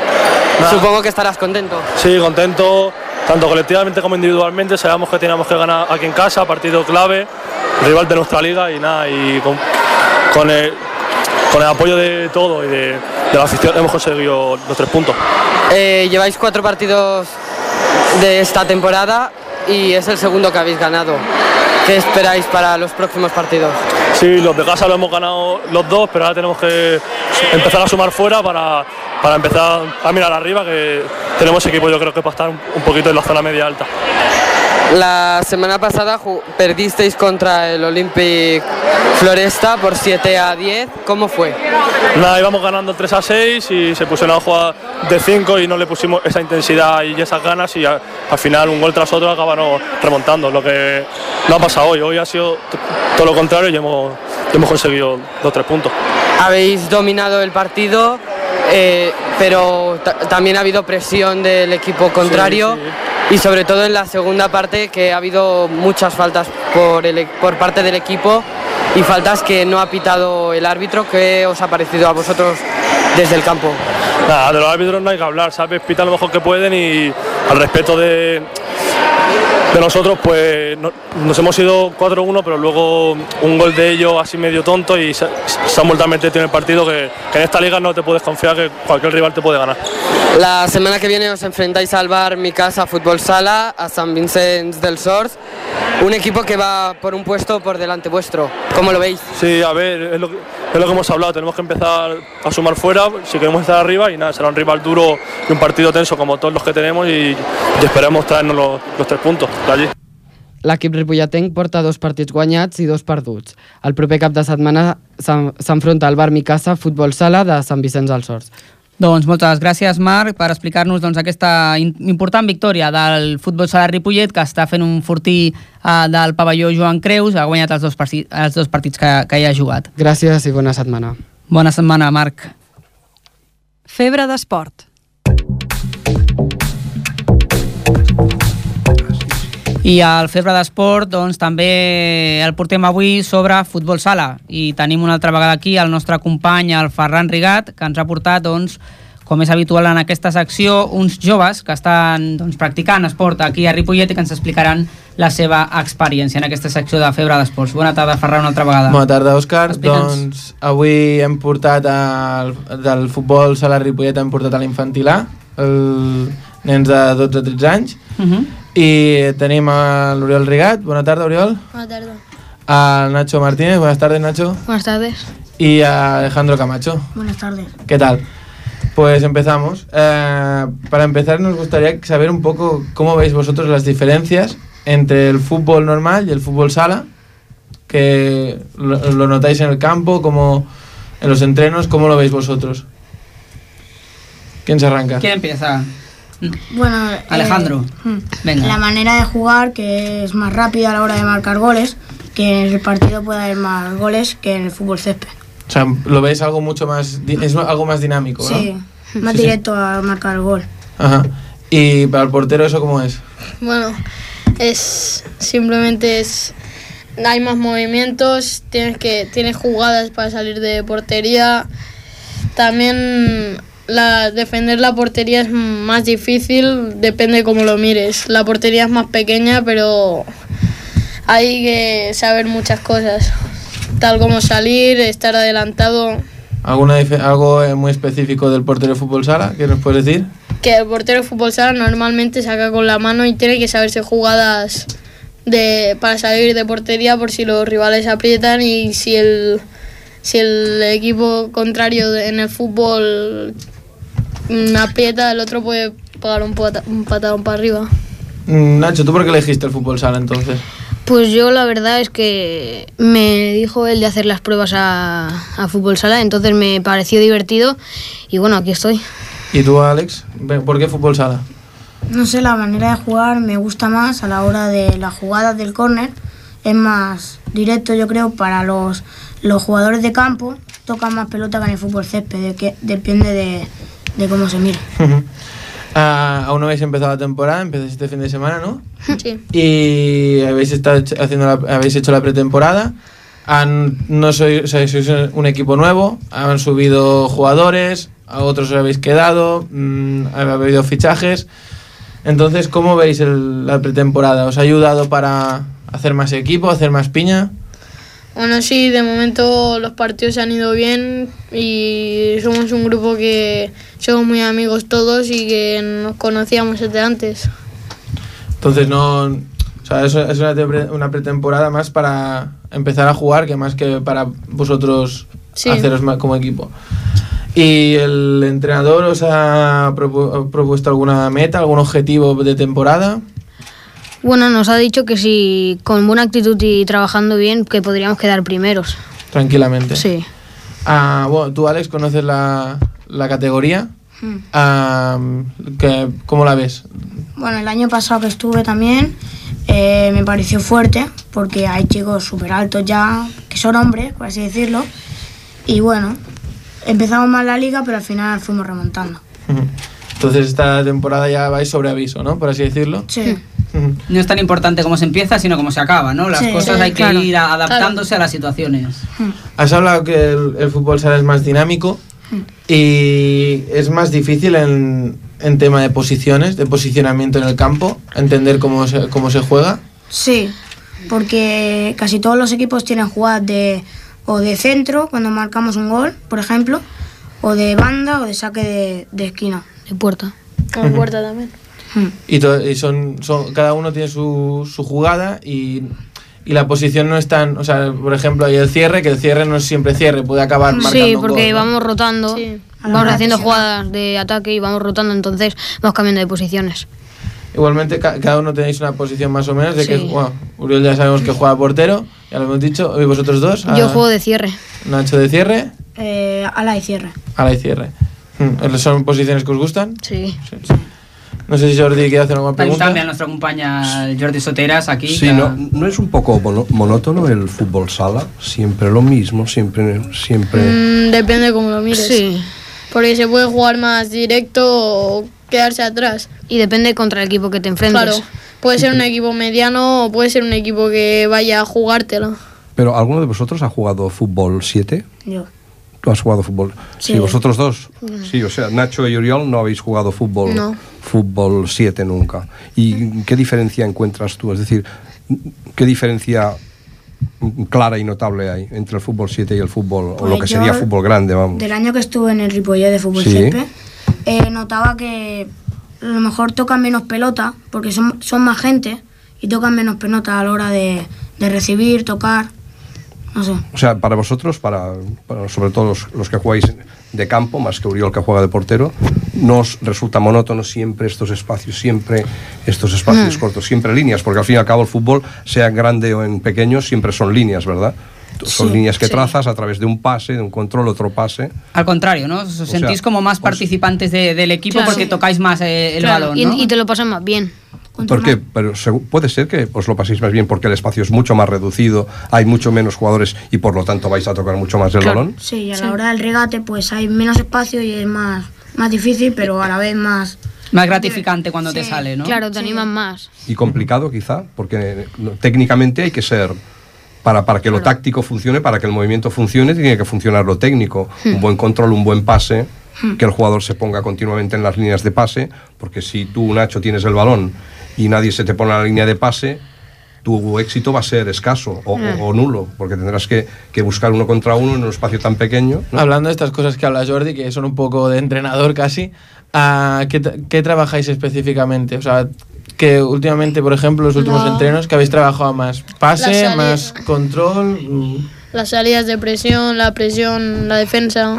Supongo que estarás contento. Sí, contento, tanto colectivamente como individualmente. Sabemos que teníamos que ganar aquí en casa, partido clave, rival de nuestra liga y nada, y con, el, con el apoyo de todo y de, de la afición hemos conseguido los tres puntos. Eh, lleváis cuatro partidos de esta temporada y es el segundo que habéis ganado. ¿Qué esperáis para los próximos partidos? Sí, los de casa lo hemos ganado los dos, pero ahora tenemos que empezar a sumar fuera para, para empezar a mirar arriba, que tenemos equipo yo creo que para estar un poquito en la zona media alta. La semana pasada perdisteis contra el Olympic Floresta por 7 a 10. ¿Cómo fue? Nada, íbamos ganando 3 a 6 y se pusieron a jugar de 5 y no le pusimos esa intensidad y esas ganas y a, al final un gol tras otro acabaron remontando. Lo que no ha pasado hoy. Hoy ha sido todo lo contrario y hemos, hemos conseguido los tres puntos. Habéis dominado el partido, eh, pero también ha habido presión del equipo contrario. Sí, sí y sobre todo en la segunda parte que ha habido muchas faltas por, el, por parte del equipo y faltas que no ha pitado el árbitro. ¿Qué os ha parecido a vosotros desde el campo? Nada, de los árbitros no hay que hablar, ¿sabes? Pitan lo mejor que pueden y al respeto de, de nosotros, pues no, nos hemos ido 4-1, pero luego un gol de ellos así medio tonto y se, se han vuelto a meter en el partido que, que, en esta liga no te puedes confiar que cualquier rival te puede ganar. La semana que viene os enfrentáis al bar Mi Casa Fútbol Sala, a San Vicente del Sors, un equipo que va por un puesto por delante vuestro. ¿Cómo lo veis? Sí, a ver, es lo, que, es lo que hemos hablado, tenemos que empezar a sumar fuera si queremos estar arriba y nada, será un rival duro y un partido tenso como todos los que tenemos y, y esperemos traernos los, los tres puntos de allí. L'equip ripolletenc porta dos partits guanyats i dos perduts. El proper cap de setmana s'enfronta al Bar Micasa Futbol Sala de Sant Vicenç dels Horts. Doncs moltes gràcies, Marc, per explicar-nos doncs, aquesta important victòria del futbol sala Ripollet, que està fent un fortí uh, del pavelló Joan Creus, ha guanyat els dos, partits, els dos partits que, que hi ha jugat. Gràcies i bona setmana. Bona setmana, Marc. Febre d'esport. I al Febre d'Esport doncs, també el portem avui sobre futbol sala i tenim una altra vegada aquí el nostre company, el Ferran Rigat, que ens ha portat, doncs, com és habitual en aquesta secció, uns joves que estan doncs, practicant esport aquí a Ripollet i que ens explicaran la seva experiència en aquesta secció de Febre d'Esports. Bona tarda, Ferran, una altra vegada. Bona tarda, Òscar. Doncs avui hem portat el, del futbol sala Ripollet hem portat a l'infantil A, el nens de 12-13 anys, Uh -huh. I tenim a l'Oriol Rigat. Bona tarda, Oriol. Buenas tardes. A Nacho Martínez. Buenas tardes, Nacho. Buenas tardes. Y a Alejandro Camacho. Buenas tardes. ¿Qué tal? Pues empezamos. Eh, para empezar nos gustaría saber un poco cómo veis vosotros las diferencias entre el fútbol normal y el fútbol sala, que lo, lo notáis en el campo, como en los entrenos, ¿cómo lo veis vosotros? ¿Quién se arranca? ¿Quién empieza? Bueno, eh, Alejandro. mm, Venga. La manera de jugar, que es más rápida a la hora de marcar goles, que en el partido puede haber más goles que en el fútbol césped. O sea, lo veis algo mucho más, es algo más dinámico, ¿no? Sí, más Sí, sí. directo a marcar el gol. Ajá. Y para el portero eso cómo es? Bueno, es simplemente es hay más movimientos, tienes que tienes jugadas para salir de portería. También la defender la portería es más difícil, depende cómo lo mires. La portería es más pequeña, pero hay que saber muchas cosas, tal como salir, estar adelantado. ¿Alguna ¿Algo eh, muy específico del portero de fútbol sala que nos puedes decir? que el portero de fútbol sala normalmente saca con la mano y tiene que saberse jugadas de, para salir de portería por si los rivales aprietan y si el, si el equipo contrario en el fútbol aprieta, el otro puede pegar un, pata- un patadón para arriba. Mm, Nacho, ¿tú por qué elegiste el fútbol sala entonces? Pues yo la verdad es que me dijo él de hacer las pruebas a, a fútbol sala, entonces me pareció divertido y bueno, aquí estoy. ¿Y tú, Alex? ¿Por qué fútbol sala? No sé, la manera de jugar me gusta más a la hora de las jugadas del córner. Es más directo, yo creo, para los, los jugadores de campo. Tocan más pelota que en el fútbol césped, de que, depende de, de cómo se mire. Ah, aún no habéis empezado la temporada, empezáis este fin de semana, ¿no? Sí. Y habéis, estado hecho- haciendo la- habéis hecho la pretemporada. Han, no sois, o sea, sois un equipo nuevo, han subido jugadores, a otros os habéis quedado, mm, ha habido fichajes. Entonces, ¿cómo veis el- la pretemporada? ¿Os ha ayudado para hacer más equipo, hacer más piña? Bueno, sí, de momento los partidos se han ido bien y somos un grupo que somos muy amigos todos y que nos conocíamos desde antes. Entonces, no. O sea, es, es una, una pretemporada más para empezar a jugar que más que para vosotros Sí. haceros como equipo. ¿Y el entrenador os ha propu- propuesto alguna meta, algún objetivo de temporada? Bueno, nos ha dicho que si con buena actitud y trabajando bien, que podríamos quedar primeros. Tranquilamente. Sí. Ah, bueno, tú, Alex, conoces la, la categoría. Hmm. Ah, que, ¿Cómo la ves? Bueno, el año pasado que estuve también eh, me pareció fuerte porque hay chicos súper altos ya, que son hombres, por así decirlo. Y bueno, empezamos mal la liga, pero al final fuimos remontando. Entonces, esta temporada ya vais sobre aviso, ¿no? Por así decirlo. Sí. No es tan importante cómo se empieza, sino cómo se acaba, ¿no? Las Sí, cosas sí, hay que ir adaptándose a las situaciones. Has hablado que el, el fútbol sala es más dinámico y es más difícil en, en tema de posiciones, de posicionamiento en el campo, entender cómo se, cómo se juega. Sí, porque casi todos los equipos tienen jugadas de o de centro cuando marcamos un gol, por ejemplo, o de banda o de saque de, de esquina. De puerta. Con puerta también. Y, to- y son, son- cada uno tiene su, su jugada y, y la posición no es tan... O sea, por ejemplo, hay el cierre, que el cierre no es siempre cierre, puede acabar marcando Sí, un porque gol, ¿no? vamos rotando, vamos haciendo jugadas de ataque y vamos rotando, entonces vamos cambiando de posiciones. Igualmente, ca- cada uno tenéis una posición más o menos de que... Sí. Bueno, Uriel ya sabemos que juega portero, ya lo hemos dicho. ¿Y vosotros dos? Yo juego de cierre. Nacho de cierre, Eh, ala y cierre. ala y cierre. Hmm, ¿Son posiciones que os gustan? Sí. No sé si Jordi quiere hacer alguna pregunta. també el nostre company el Jordi Soteras aquí. Sí, que... no, ¿no es un poco monótono el fútbol sala? Siempre lo mismo, siempre, siempre... Mm, depende cómo lo mires. Sí. Porque se puede jugar más directo o quedarse atrás. Y depende contra el equipo que te enfrentes. Claro, puede ser un equipo mediano o puede ser un equipo que vaya a jugártelo. Pero ¿alguno de vosotros ha jugado fútbol 7? Yo. ¿Tú has jugado fútbol? Sí, Sí. vosotros dos. Sí, o sea, Nacho y Oriol no habéis jugado fútbol, No. fútbol 7 nunca. ¿Y qué diferencia encuentras tú? Es decir, ¿qué diferencia clara y notable hay entre el fútbol 7 y el fútbol, o Pues lo que yo- sería fútbol grande, vamos? Del año que estuve en el Ripollet de fútbol Sí. césped, eh, notaba que a lo mejor tocan menos pelota, porque son, son más gente y tocan menos pelota a la hora de, de recibir, tocar, no sé. O sea, para vosotros, para, para sobre todo los, los que jugáis de campo, más que Uriol que juega de portero, ¿nos resulta monótono siempre estos espacios, siempre estos espacios Mm. cortos, siempre líneas? Porque al fin y al cabo el fútbol, sea en grande o en pequeño, siempre son líneas, ¿verdad? Son Sí, líneas que sí. trazas a través de un pase, de un control, otro pase. Al contrario, ¿no? Os sentís sea, como más participantes de- del equipo Claro. porque tocáis más eh, el Claro, balón, y, ¿no? y te lo pasan más bien. ¿Por qué? Pero puede ser que os lo paséis más bien porque el espacio es mucho más reducido, hay mucho menos jugadores y por lo tanto vais a tocar mucho más el balón. Sí, y a la hora del regate pues hay menos espacio y es más, más difícil, pero a la vez más... Más gratificante cuando te sale, ¿no? Claro, te animan más. y complicado quizá, porque técnicamente hay que ser, para, para que lo táctico funcione, para que el movimiento funcione, tiene que funcionar lo técnico, Hmm. un buen control, un buen pase, Hmm. que el jugador se ponga continuamente en las líneas de pase, porque si tú, Nacho, tienes el balón y nadie se te pone en la línea de pase, tu éxito va a ser escaso o, o- o nulo, porque tendrás que, que buscar uno contra uno en un espacio tan pequeño. ¿no? Hablando de estas cosas que habla Jordi, que son un poco de entrenador casi, ¿a ¿qué, qué trabajáis específicamente? O sea, que últimamente, por ejemplo, los últimos No. entrenos, que habéis trabajado más pase, más control. mm, Las salidas de presión, la presión, la defensa.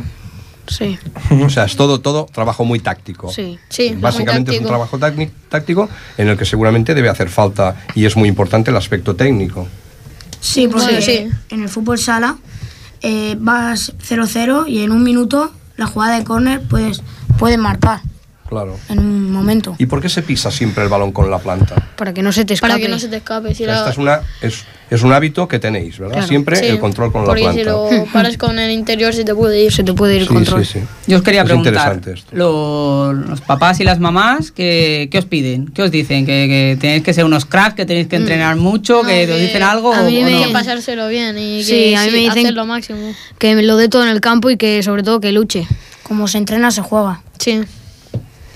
Sí. O sea, es todo, todo trabajo muy táctico. Sí, sí. Básicamente es un trabajo táctico en el que seguramente debe hacer falta y es muy importante el aspecto técnico. Sí, porque sí. en el fútbol sala eh, vas 0-0 y en un minuto la jugada de córner puedes pueden marcar Claro. en un momento. ¿Y por qué se pisa siempre el balón con la planta? Para que no se te escape. Para que no se te escape. Si Esta la- es, una, es, es un hábito que tenéis, ¿verdad? Claro. Siempre Sí, el control con la Porque planta. si lo paras con el interior se te puede ir. Se te puede ir el Sí, control. sí, sí. Yo os quería Es preguntar, interesante esto. lo- los papás y las mamás, ¿qué, qué os piden? ¿Qué os dicen? ¿Que, que tenéis que ser unos cracks, que tenéis que entrenar mucho, que os dicen algo? A o- mí o me no? que pasárselo bien y Sí, que a mí sí, me dicen hacer lo máximo. que me lo dé todo en el campo y que sobre todo que luche. Como se entrena, se juega. Sí.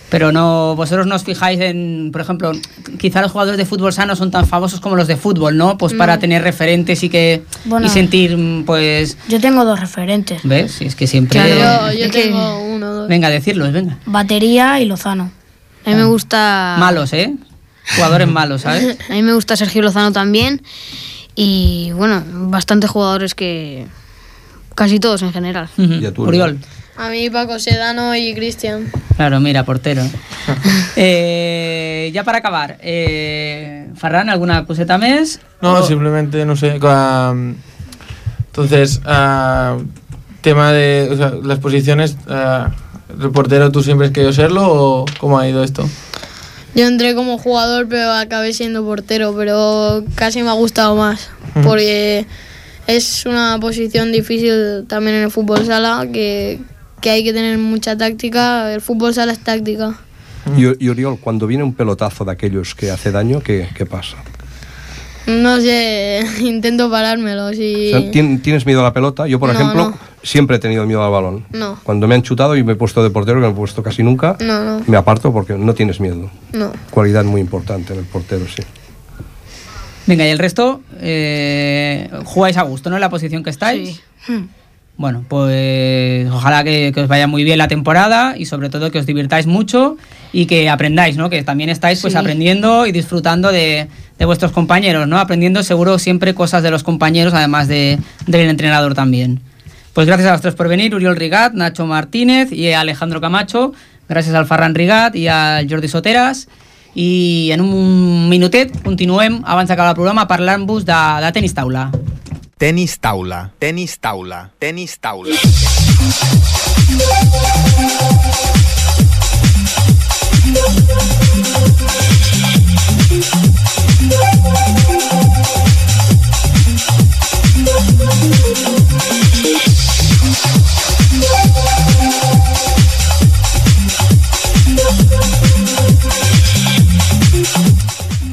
Pero no, vosotros no os fijáis en, por ejemplo, quizá los jugadores de fútbol sano son tan famosos como los de fútbol, ¿no? Pues para No. tener referentes y que Bueno. y sentir, mm, pues, Yo tengo dos referentes. ¿ves? Si es que siempre... Yo, yo tengo uno dos. Venga, decirlos, venga. Batería y Lozano. A mí me gusta... Malos, ¿eh? Jugadores malos, ¿sabes? A mí me gusta Sergio Lozano también. Y bueno, bastantes jugadores que... Casi todos en general. ¿Y a tú, Oriol? A mí Paco Sedano y Cristian. Claro, mira, portero. eh, ya para acabar, eh, Ferran, ¿alguna coseta més? No, O- simplemente, no sé. um, entonces, ah, tema de o sea, las posiciones, ah, ¿el portero tú siempre has querido serlo o cómo ha ido esto? Yo entré como jugador, pero acabé siendo portero, pero casi me ha gustado más, porque es una posición difícil también en el fútbol sala, que, que hay que tener mucha táctica. El fútbol sala es táctica. Y, y Oriol, cuando viene un pelotazo de aquellos que hace daño, ¿qué, qué pasa? No sé, intento parármelo. Si... O sea, ¿tien- ¿Tienes miedo a la pelota? Yo, por No, ejemplo, no. siempre he tenido miedo al balón. No, Cuando me han chutado y me he puesto de portero, que no me he puesto casi nunca, no, no, me aparto porque no tienes miedo. no. Cualidad muy importante en el portero, sí. Venga, y el resto, eh, jugáis a gusto, ¿no? En la posición que estáis. Bueno, pues ojalá que, que os vaya muy bien la temporada y sobre todo que os divirtáis mucho y que aprendáis, ¿no? Que también estáis pues Sí. aprendiendo y disfrutando de, de vuestros compañeros, ¿no? Aprendiendo seguro siempre cosas de los compañeros, además de, del entrenador también. Pues gracias a los tres por venir, Uriol Rigat, Nacho Martínez y Alejandro Camacho, gracias al Ferran Rigat i al Jordi Soteras, i en un minutet continuem, abans d'acabar el programa, parlant-vos de, de tenis taula. Tenis taula, tenis taula, tenis taula.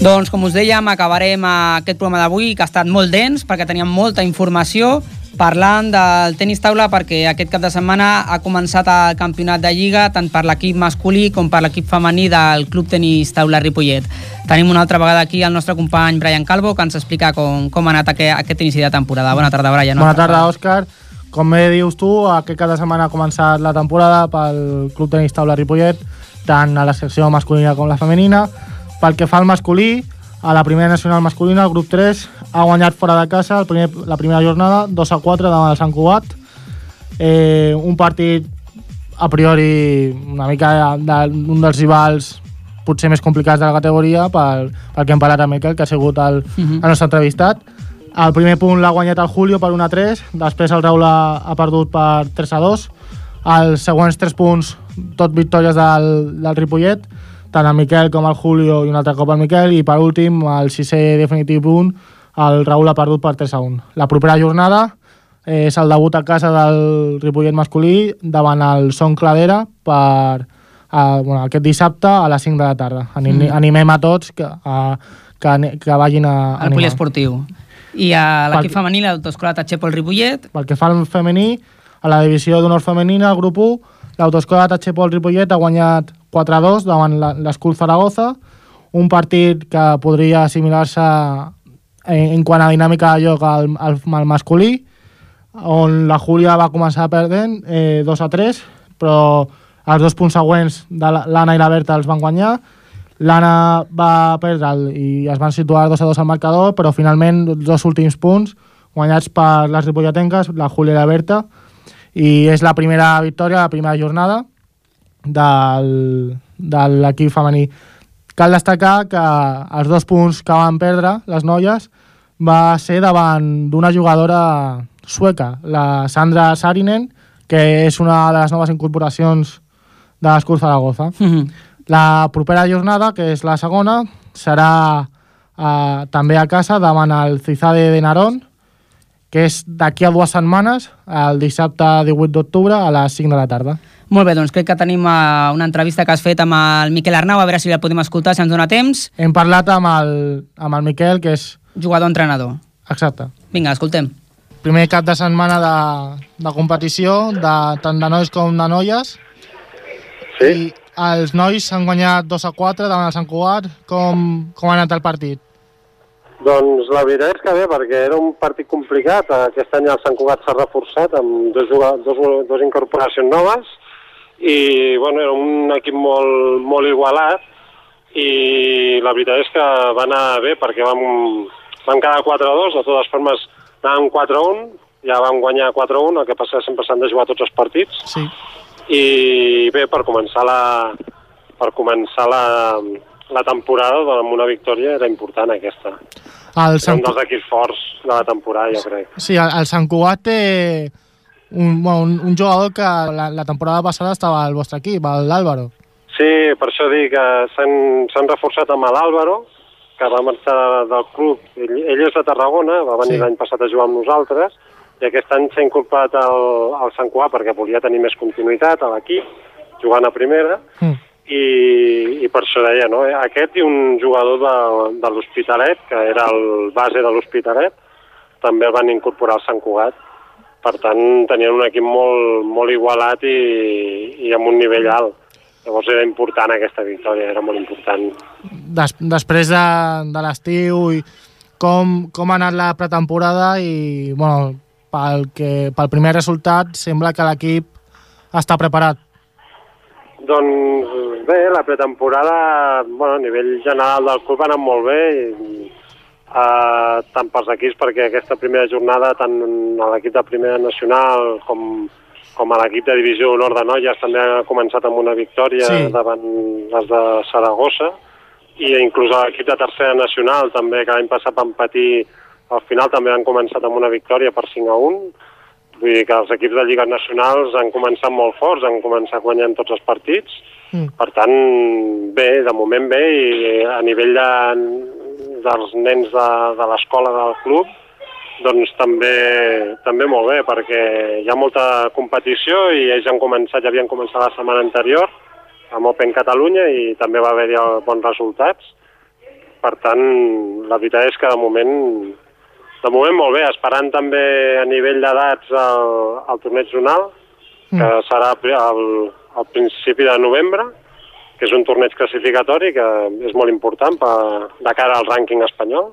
Doncs, com us dèiem, acabarem aquest programa d'avui, que ha estat molt dens, perquè teníem molta informació, parlant del tenis taula, perquè aquest cap de setmana ha començat el campionat de Lliga, tant per l'equip masculí com per l'equip femení del Club Tenis Taula Ripollet. Tenim una altra vegada aquí el nostre company Brian Calvo, que ens explica com, com ha anat aquest, aquest inici de temporada. Bona tarda, Brian. Bona tarda, Òscar. Com bé dius tu, aquest cada setmana ha començat la temporada pel Club Tenis Taula Ripollet, tant a la secció masculina com la femenina. Pel que fa al masculí, a la primera nacional masculina, el grup 3 ha guanyat fora de casa el primer, la primera jornada, 2 a 4 davant el Sant Cugat. Eh, un partit a priori una mica d'un dels rivals potser més complicats de la categoria pel, pel que hem parlat amb Miquel, que ha sigut el, Mhm. el nostre entrevistat. El primer punt l'ha guanyat el Julio per 1 a 3, després el Raül ha, ha perdut per 3 a 2. Els següents 3 punts, tot victòries del, del Ripollet, tant el Miquel com el Julio i un altre cop el Miquel, i per últim, el sisè definitiu punt, el Raül ha perdut per 3 a 1. La propera jornada eh, és el debut a casa del Ripollet masculí davant el Son Cladera per eh, bueno, aquest dissabte a les 5 de la tarda. Anim, Mhm. Animem a tots que, a, que, que vagin a El poliesportiu. I a l'equip femení, l'autoescola Tatxepo el Ripollet, Pel que fa al femení, a la divisió d'honor femenina, el grup 1, l'autoescola Tatxepol Ripollet ha guanyat 4-2 davant l'Escul Zaragoza, un partit que podria assimilar-se en, en quant a dinàmica de joc al, al, al masculí, on la Júlia va començar perdent eh, 2 a 3, però els dos punts següents de la- l'Anna i la Berta els van guanyar. L'Anna va perdre i es van situar 2 a 2 al marcador, però finalment els dos últims punts guanyats per les ripolletenques, la Júlia i la Berta, i és la primera victòria, la primera jornada del, de l'equip femení. Cal destacar que els dos punts que van perdre les noies va ser davant d'una jugadora sueca, la Sandra Sarinen, que és una de les noves incorporacions de l'Escur Zaragoza. Mhm. La propera jornada, que és la segona, serà eh, també a casa davant el Cizade de Narón, que és d'aquí a dues setmanes, el dissabte 18 d'octubre a les 5 de la tarda. Molt bé, doncs crec que tenim eh, una entrevista que has fet amb el Miquel Arnau, a veure si la podem escoltar, si ens dona temps. Hem parlat amb el, amb el Miquel, que és... Jugador-entrenador. Exacte. Vinga, escoltem. Primer cap de setmana de, de competició, de, tant de nois com de noies. Sí. I els nois han guanyat 2 a 4 davant el Sant Cugat. Com, com ha anat el partit? Doncs la veritat és que bé, perquè era un partit complicat. Aquest any el Sant Cugat s'ha reforçat amb dos, dos, dos incorporacions noves i bueno, era un equip molt, molt igualat i la veritat és que va anar bé perquè vam, vam quedar 4-2, de totes formes anàvem 4-1, ja vam guanyar 4-1, el que passa sempre s'han de jugar tots els partits Sí. i bé, per començar la, per començar la, la temporada doncs, amb una victòria era important aquesta. El Era Sant, un dels equips forts de la temporada, jo crec. sí, el, el Sant Cugat té un, un, un jugador que la, la temporada passada estava al vostre equip, l'Àlvaro. Sí, per això dic que s'han reforçat amb l'Àlvaro, que va marxar del club. Ell, ell és de Tarragona, va venir Sí. l'any passat a jugar amb nosaltres, i aquest any s'ha incorporat al, al Sant Cugat perquè volia tenir més continuïtat a l'equip, jugant a primera, Mm. i, i per això deia, no? Aquest i un jugador de, de l'Hospitalet, que era el base de l'Hospitalet, també el van incorporar al Sant Cugat. Per tant, tenien un equip molt, molt igualat i, i amb un nivell alt. Llavors era important aquesta victòria, era molt important. Des, després de, de l'estiu i com, com ha anat la pretemporada i bueno, pel, que, pel primer resultat sembla que l'equip està preparat. Doncs bé, la pretemporada, bueno, a nivell general del club ha anat molt bé, i, uh, tant pels equips, perquè aquesta primera jornada, tant a l'equip de primera nacional com, com a l'equip de divisió honor de noies també ha començat amb una victòria Sí. davant les de Saragossa, i inclús a l'equip de tercera nacional també, que l'any passat van patir, al final també han començat amb una victòria per 5 a 1, Vull dir que els equips de lligues nacionals han començat molt forts, han començat guanyant tots els partits. Mm. Per tant, bé, de moment bé, i a nivell de, dels nens de, de l'escola del club, doncs també, també molt bé, perquè hi ha molta competició i ells han començat, ja havien començat la setmana anterior amb Open Catalunya i també va haver-hi bons resultats. Per tant, la veritat és que de moment de moment molt bé, esperant també a nivell d'edats el, el torneig zonal, que serà pri- al, al principi de novembre, que és un torneig classificatori que és molt important per, de cara al rànquing espanyol.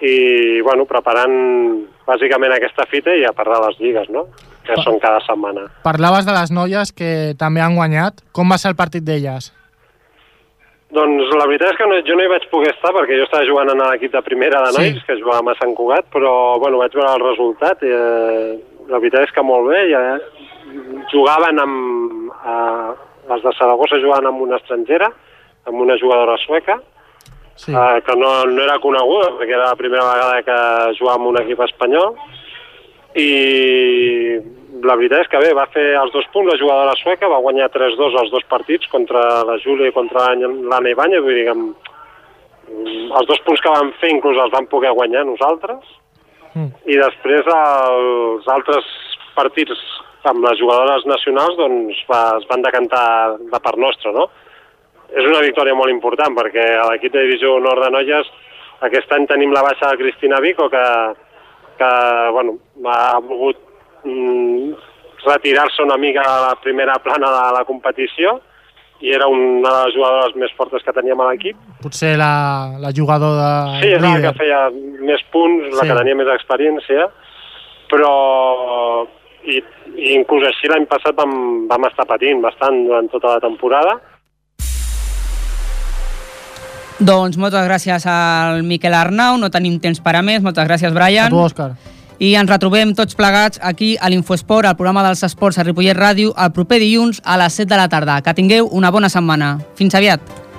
I, bueno, preparant bàsicament aquesta fita i a part de les lligues, no?, que són cada setmana. Parlaves de les noies que també han guanyat. Com va ser el partit d'elles? Doncs la veritat és que no, jo no hi vaig poder estar perquè jo estava jugant en l'equip de primera de Sí. nois, que jugàvem a Sant Cugat, però bueno, vaig veure el resultat i eh, la veritat és que molt bé. Ja, jugaven amb... Eh, les de Saragossa jugaven amb una estrangera, amb una jugadora sueca, sí. eh, que no, no era coneguda perquè era la primera vegada que jugava amb un equip espanyol i la veritat és que bé, va fer els dos punts la jugadora sueca, va guanyar 3-2 els dos partits contra la Júlia i contra l'Anna Ibáñez, vull dir que mm, els dos punts que van fer inclús els van poder guanyar nosaltres Mm. i després els altres partits amb les jugadores nacionals doncs va, es van decantar de part nostra, no? És una victòria molt important perquè a l'equip de divisió nord de noies aquest any tenim la baixa de Cristina Vico que, que bueno, ha volgut mm, retirar-se una mica de la primera plana de la competició i era una de les jugadores més fortes que teníem a l'equip. Potser la, la jugadora Sí, és la que feia més punts, la Sí. que tenia més experiència, però i, i inclús així l'any passat vam, vam estar patint bastant durant tota la temporada. Doncs moltes gràcies al Miquel Arnau, no tenim temps per a més, moltes gràcies, Brian. A tu, Òscar. I ens retrobem tots plegats aquí a l'Infoesport, al programa dels esports a Ripollet Ràdio, el proper dilluns a les 7 de la tarda. Que tingueu una bona setmana. Fins aviat.